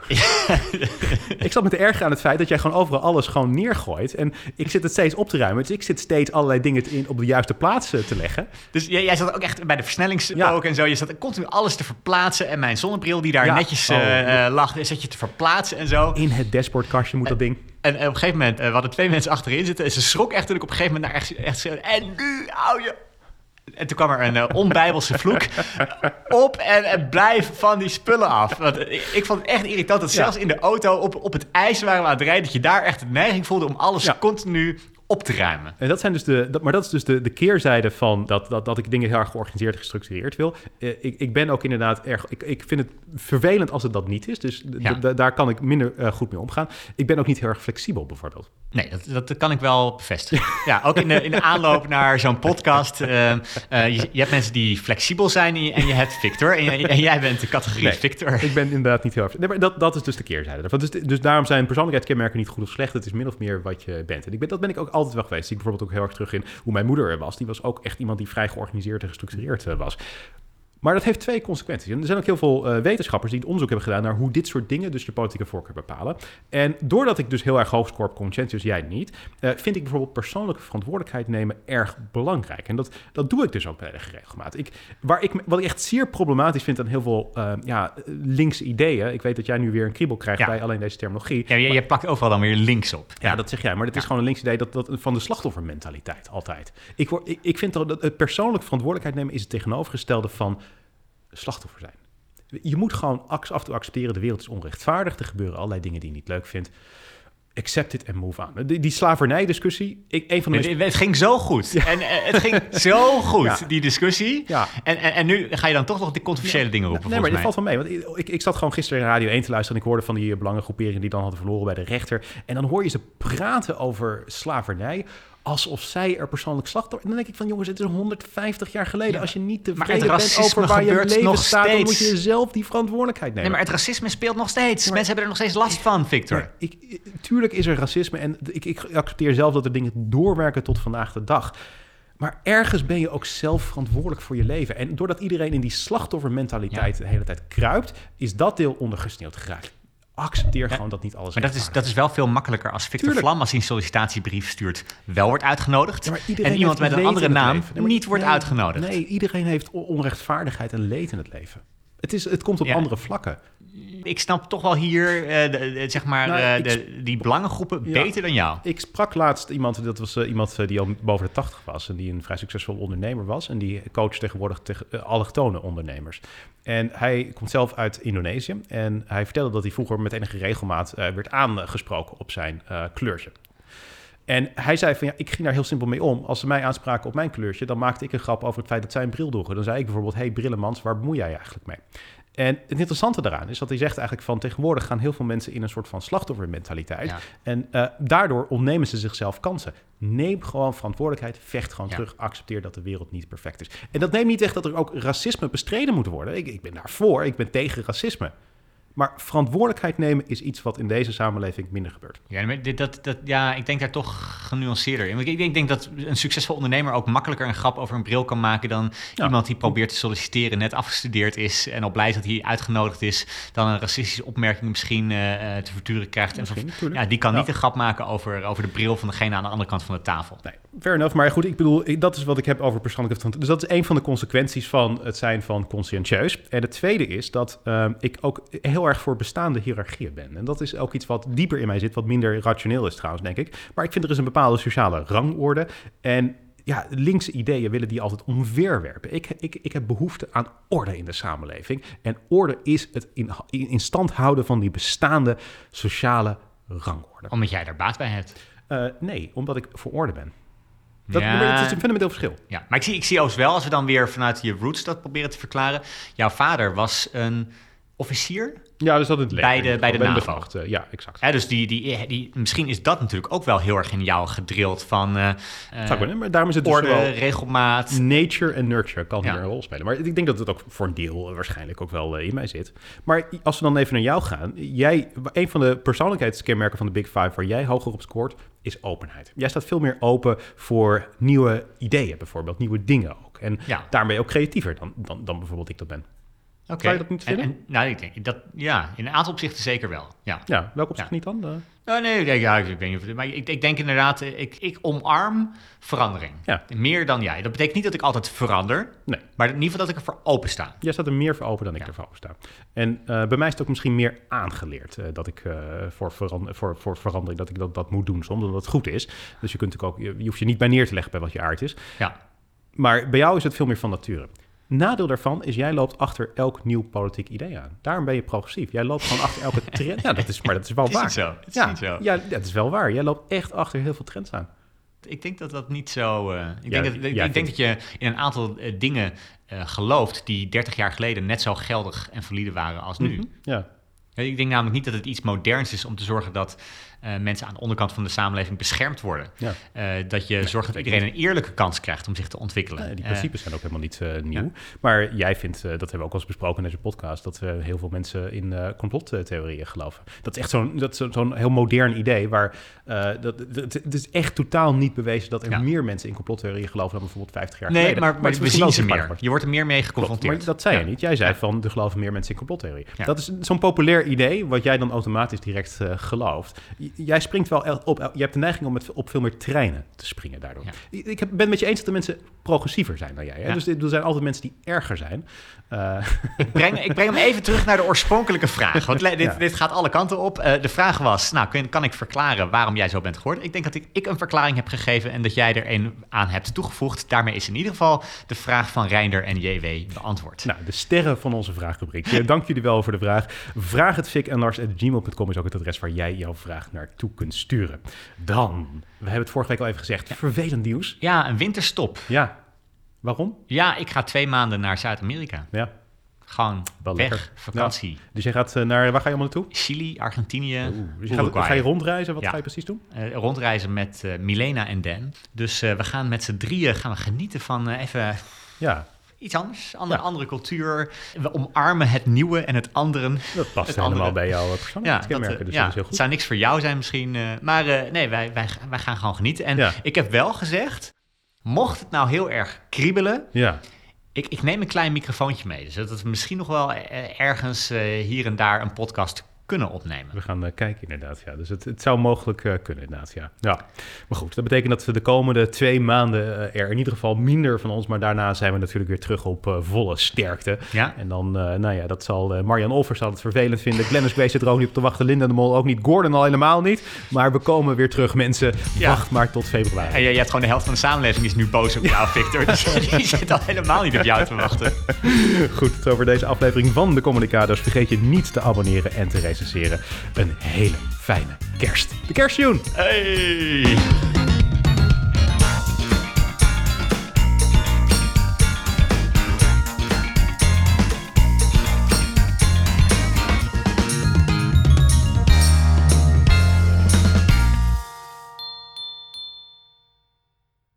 ik zat me te ergeren aan het feit dat jij gewoon overal alles gewoon neergooit. En ik zit het steeds op te ruimen. Dus ik zit steeds allerlei dingen in, op de juiste plaats eh, te leggen. Dus jij, jij zat ook echt bij de versnellingspook Ja. en zo. Je zat continu alles te verplaatsen. En mijn zonnebril die daar Ja. netjes Oh. eh, eh, lag, zat je te verplaatsen en zo. In het dashboardkastje moet dat ding. En, en op een gegeven moment, eh, we hadden twee mensen achterin zitten. En ze schrok echt toen ik op een gegeven moment naar echt, echt schreeuwde. En nu hou je... En toen kwam er een eh, onbijbelse vloek op en, en blijf van die spullen af. Want ik, ik vond het echt irritant dat Ja. zelfs in de auto op, op het ijs waren we aan het rijden... dat je daar echt de neiging voelde om alles Ja. continu op te ruimen. En dat zijn dus de, dat, maar dat is dus de, de keerzijde van dat, dat, dat ik dingen heel erg georganiseerd en gestructureerd wil. Eh, ik, ik ben ook inderdaad erg. Ik, ik vind het vervelend als het dat niet is. Dus Ja. daar kan ik minder eh, goed mee omgaan. Ik ben ook niet heel erg flexibel, bijvoorbeeld. Nee, dat, dat kan ik wel bevestigen. Ja, ook in de, in de aanloop naar zo'n podcast. eh, je, je hebt mensen die flexibel zijn en je, hebt Victor. En, jij- en jij bent de categorie Nee. Victor. Ik ben inderdaad niet heel erg. Nee, maar dat, dat is dus de keerzijde ervan. Dus, dus daarom zijn persoonlijkheidskenmerken niet goed of slecht. Het is min of meer wat je bent. En ik ben, dat ben ik ook altijd wel geweest. Zie ik bijvoorbeeld ook heel erg terug in hoe mijn moeder er was. Die was ook echt iemand die vrij georganiseerd en gestructureerd eh, was. Maar dat heeft twee consequenties. En er zijn ook heel veel eh, wetenschappers die het onderzoek hebben gedaan naar hoe dit soort dingen dus je politieke voorkeur bepalen. En doordat ik dus heel erg hoog score op conscientious, jij niet, eh, vind ik bijvoorbeeld persoonlijke verantwoordelijkheid nemen erg belangrijk. En dat, dat doe ik dus ook erg regelmatig. Ik, waar ik, wat ik echt zeer problematisch vind aan heel veel eh, ja, linkse ideeën. Ik weet dat jij nu weer een kriebel krijgt Ja. bij alleen deze terminologie. Ja, je, je plakt overal dan weer links op. Ja, dat zeg jij. Maar het is gewoon een links idee dat, dat, van de slachtoffermentaliteit altijd. Ik, word, ik, ik vind dat het persoonlijk verantwoordelijkheid nemen is het tegenovergestelde van slachtoffer zijn. Je moet gewoon af en toe accepteren, de wereld is onrechtvaardig. Er gebeuren allerlei dingen die je niet leuk vindt. Accept it and move on. Die, die slavernijdiscussie, ik, een van de. Het, het ging zo goed. En eh, het ging zo goed, Ja. die discussie. Ja. En, en, en nu ga je dan toch nog die controversiële dingen roepen, Nee, maar dit valt wel mee. Want ik, ik zat gewoon gisteren in Radio 1 te luisteren... en ik hoorde van die eh, belangengroeperingen die dan hadden verloren bij de rechter. En dan hoor je ze praten over slavernij... alsof zij er persoonlijk slachtoffer... En dan denk ik van, jongens, het is 150 jaar geleden. Ja. Als je niet tevreden bent over waar je leven nog staat... dan moet je zelf die verantwoordelijkheid nemen. Nee, maar het racisme speelt nog steeds. Mensen hebben er nog steeds last van, Victor. Ik- tuurlijk is er racisme en ik, ik accepteer zelf dat er dingen doorwerken tot vandaag de dag. Maar ergens ben je ook zelf verantwoordelijk voor je leven. En doordat iedereen in die slachtoffermentaliteit de hele tijd kruipt, is dat deel ondergesneeuwd geraakt. Accepteer gewoon dat niet alles Maar dat is, dat is wel veel makkelijker als Victor Tuurlijk. Vlam als hij een sollicitatiebrief stuurt wel wordt uitgenodigd. Ja, en iemand met een andere naam. Nee, niet wordt nee, uitgenodigd. Nee, iedereen heeft on- onrechtvaardigheid en leed in het leven. Het, is, het komt op andere vlakken. Ik snap toch wel hier eh, de, de- zeg maar, Nou, eh, de, die belangengroepen Ja. beter dan jou. Ik sprak laatst iemand, dat was eh, iemand die al boven de 80 was en die een vrij succesvol ondernemer was. En die coacht tegenwoordig tegen allochtone ondernemers. En hij komt zelf uit Indonesië en hij vertelde dat hij vroeger met enige regelmaat werd aangesproken op zijn kleurtje. En hij zei van ja, ik ging daar heel simpel mee om. Als ze mij aanspraken op mijn kleurtje, dan maakte ik een grap over het feit dat zij een bril droegen. Dan zei ik bijvoorbeeld, hey brillenmans, waar bemoei jij je eigenlijk mee? En het interessante daaraan is dat hij zegt eigenlijk van tegenwoordig gaan heel veel mensen in een soort van slachtoffermentaliteit. Ja. En eh, daardoor ontnemen ze zichzelf kansen. Neem gewoon verantwoordelijkheid, vecht gewoon Ja. terug, accepteer dat de wereld niet perfect is. En dat neemt niet echt dat er ook racisme bestreden moet worden. Ik, ik ben daarvoor, ik ben tegen racisme. Maar verantwoordelijkheid nemen is iets wat in deze samenleving minder gebeurt. Ja, maar dit, dat, dat, ja, ik denk daar toch genuanceerder in. Ik denk, ik denk dat een succesvol ondernemer ook makkelijker een grap over een bril kan maken dan Ja. iemand die probeert te solliciteren, net afgestudeerd is en al blij is dat hij uitgenodigd is, dan een racistische opmerking misschien eh, eh, te verduren krijgt. En ja, die kan Ja. niet een grap maken over, over de bril van degene aan de andere kant van de tafel. Nee, fair enough. Maar goed, ik bedoel, ik- dat is wat ik heb over persoonlijke verantwoordelijkheid. Dus dat is een van de consequenties van het zijn van conscientieus. En het tweede is dat ehm, ik ook heel erg voor bestaande hiërarchieën ben. En dat is ook iets wat dieper in mij zit, wat minder rationeel is trouwens, denk ik. Maar ik vind er is een bepaalde sociale rangorde. En ja, linkse ideeën willen die altijd omverwerpen. Ik, ik, ik heb behoefte aan orde in de samenleving. En orde is het in, in stand houden van die bestaande sociale rangorde. Omdat jij daar baat bij hebt. Eh, nee, omdat ik voor orde ben. Dat, Ja. dat is een fundamenteel verschil. Ja, maar ik zie, ik zie overigens wel, als we dan weer vanuit je roots dat proberen te verklaren. Jouw vader was een officier Ja, dus dat het leger. Bij de- bij de NAVO. ja, exact. Dus die, die, die, misschien is dat natuurlijk ook wel heel erg in jou gedrild van eh, eh, kunnen, maar daarom is het dus orde, wel... regelmaat. Nature en nurture kan hier een rol spelen. Maar ik denk dat het ook voor een deel waarschijnlijk ook wel eh, in mij zit. Maar als we dan even naar jou gaan. Jij, een van de persoonlijkheidskenmerken van de Big Five waar jij hoger op scoort, is openheid. Jij staat veel meer open voor nieuwe ideeën bijvoorbeeld, nieuwe dingen ook. En Ja. je ook creatiever dan, dan, dan bijvoorbeeld ik dat ben. Oké. Je dat niet En- vinden? En, nou, ik denk dat, ja, in een aantal opzichten zeker wel. Ja. Ja, welk opzicht Ja. niet dan? Oh, nee, ik denk- ja, ik weet niet of het, maar ik, ik denk inderdaad, eh, ik, ik omarm verandering. Ja. Meer dan jij. Dat betekent niet dat ik altijd verander, nee. maar in ieder geval dat ik ervoor open sta. Jij staat er meer voor open dan ik Ja. ervoor open sta. En eh, bij mij is het ook misschien meer aangeleerd eh, dat ik voor, voor, voor verandering dat ik dat, dat moet doen soms, omdat het goed is. Dus je kunt ook, je, je hoeft je niet bij neer te leggen bij wat je aard is. Ja. Maar bij jou is het veel meer van nature. Nadeel daarvan is, jij loopt achter elk nieuw politiek idee aan. Daarom ben je progressief. Jij loopt gewoon achter elke trend. Ja, dat is, maar dat is wel Het is waar. niet zo. Het is ja, niet zo. ja, dat is wel waar. Jij loopt echt achter heel veel trends aan. Ik denk dat dat niet zo. eh, ik Ja, denk, dat, ik denk dat je in een aantal eh, dingen eh, gelooft die 30 jaar geleden net zo geldig en valide waren als nu. Mhm. Ja, Ik denk namelijk niet dat het iets moderns is om te zorgen dat eh, mensen aan de onderkant van de samenleving beschermd worden. ja. Eh, dat je zorgt dat iedereen een eerlijke kans krijgt om zich te ontwikkelen. Nee, die Eh, principes zijn ook helemaal niet nieuw. ja. Maar jij vindt, dat hebben we ook al eens besproken in deze podcast, dat heel veel mensen in complottheorieën geloven. Dat is echt zo'n zo- zo'n heel modern idee waar dat, dat- het is echt totaal niet bewezen dat er meer mensen in complottheorieën geloven dan bijvoorbeeld 50 jaar nee, geleden. maar, maar we zien ze meer. Je wordt er meer mee Klopt, geconfronteerd. maar dat zei je niet. Jij zei van, er geloven meer mensen in complottheorie. Dat is zo'n populair idee, wat jij dan automatisch direct gelooft. Jij springt wel el- op, je hebt de neiging om met, op veel meer treinen te springen daardoor. Ja. Ik heb- ben het met je eens dat de mensen progressiever zijn dan jij. Hè? Ja. Dus er zijn altijd mensen die erger zijn. Eh, Ik breng, ik breng hem even terug naar de oorspronkelijke vraag. Want dit, Ja. dit gaat alle kanten op. Eh, de vraag was, nou, kun, kan ik verklaren waarom jij zo bent geworden? Ik denk dat ik, ik een verklaring heb gegeven en dat jij er een aan hebt toegevoegd. Daarmee is in ieder geval de vraag van Reinder en JW beantwoord. nou, de sterren van onze vraagrubriek. Eh, Dank jullie wel voor de vraag. Vraag het Fik en Lars@gmail.com is ook het adres waar jij jouw vraag naartoe kunt sturen. Dan, we hebben het vorige week al even gezegd, vervelend nieuws. Ja, een winterstop. Ja, waarom? Ja, ik ga twee maanden naar Zuid-Amerika. Ja, Gewoon Wel weg, lekker. vakantie. dus je gaat eh, naar, waar ga je allemaal naartoe? Chili, Argentinië, Oeh, dus je gaat, ga je rondreizen? Wat Ja. ga je precies doen? Eh, rondreizen met eh, Milena en Dan. Dus we gaan met z'n drieën gaan we genieten van even Ja, iets anders. Andere, Ja. andere cultuur. We omarmen het nieuwe en het andere. dat past Het helemaal andere. bij jouw Ja, persoonlijkheidskenmerken. dat, dus eh, ja, dat is heel het goed. zou niks voor jou zijn misschien. eh, maar eh, nee, wij, wij, wij gaan gewoon genieten. En Ja. ik heb wel gezegd, mocht het nou heel erg kriebelen... Ja, Ik, ik neem een klein microfoontje mee. Dus dat we misschien nog wel ergens hier en daar een podcast kunnen opnemen. we gaan eh, kijken inderdaad. Ja. Dus het, het zou mogelijk eh, kunnen inderdaad, ja. ja. Maar goed, dat betekent dat we de komende twee maanden eh, er in ieder geval minder van ons... maar daarna zijn we natuurlijk weer terug op volle sterkte. Ja? En dan, nou ja, dat zal... Marian Olvers zal het vervelend vinden. Glennis Grace zit er ook niet op te wachten. Linda de Mol ook niet. Gordon al helemaal niet. Maar we komen weer terug, mensen. Ja. Wacht maar tot februari. En je, je hebt gewoon de helft van de samenleving is nu boos op jou, Victor. Dus die zit al helemaal niet op jou te wachten. Goed, tot over deze aflevering van de Communicators. Vergeet je niet te abonneren en te Een hele fijne kerst. De kersttune! Hey!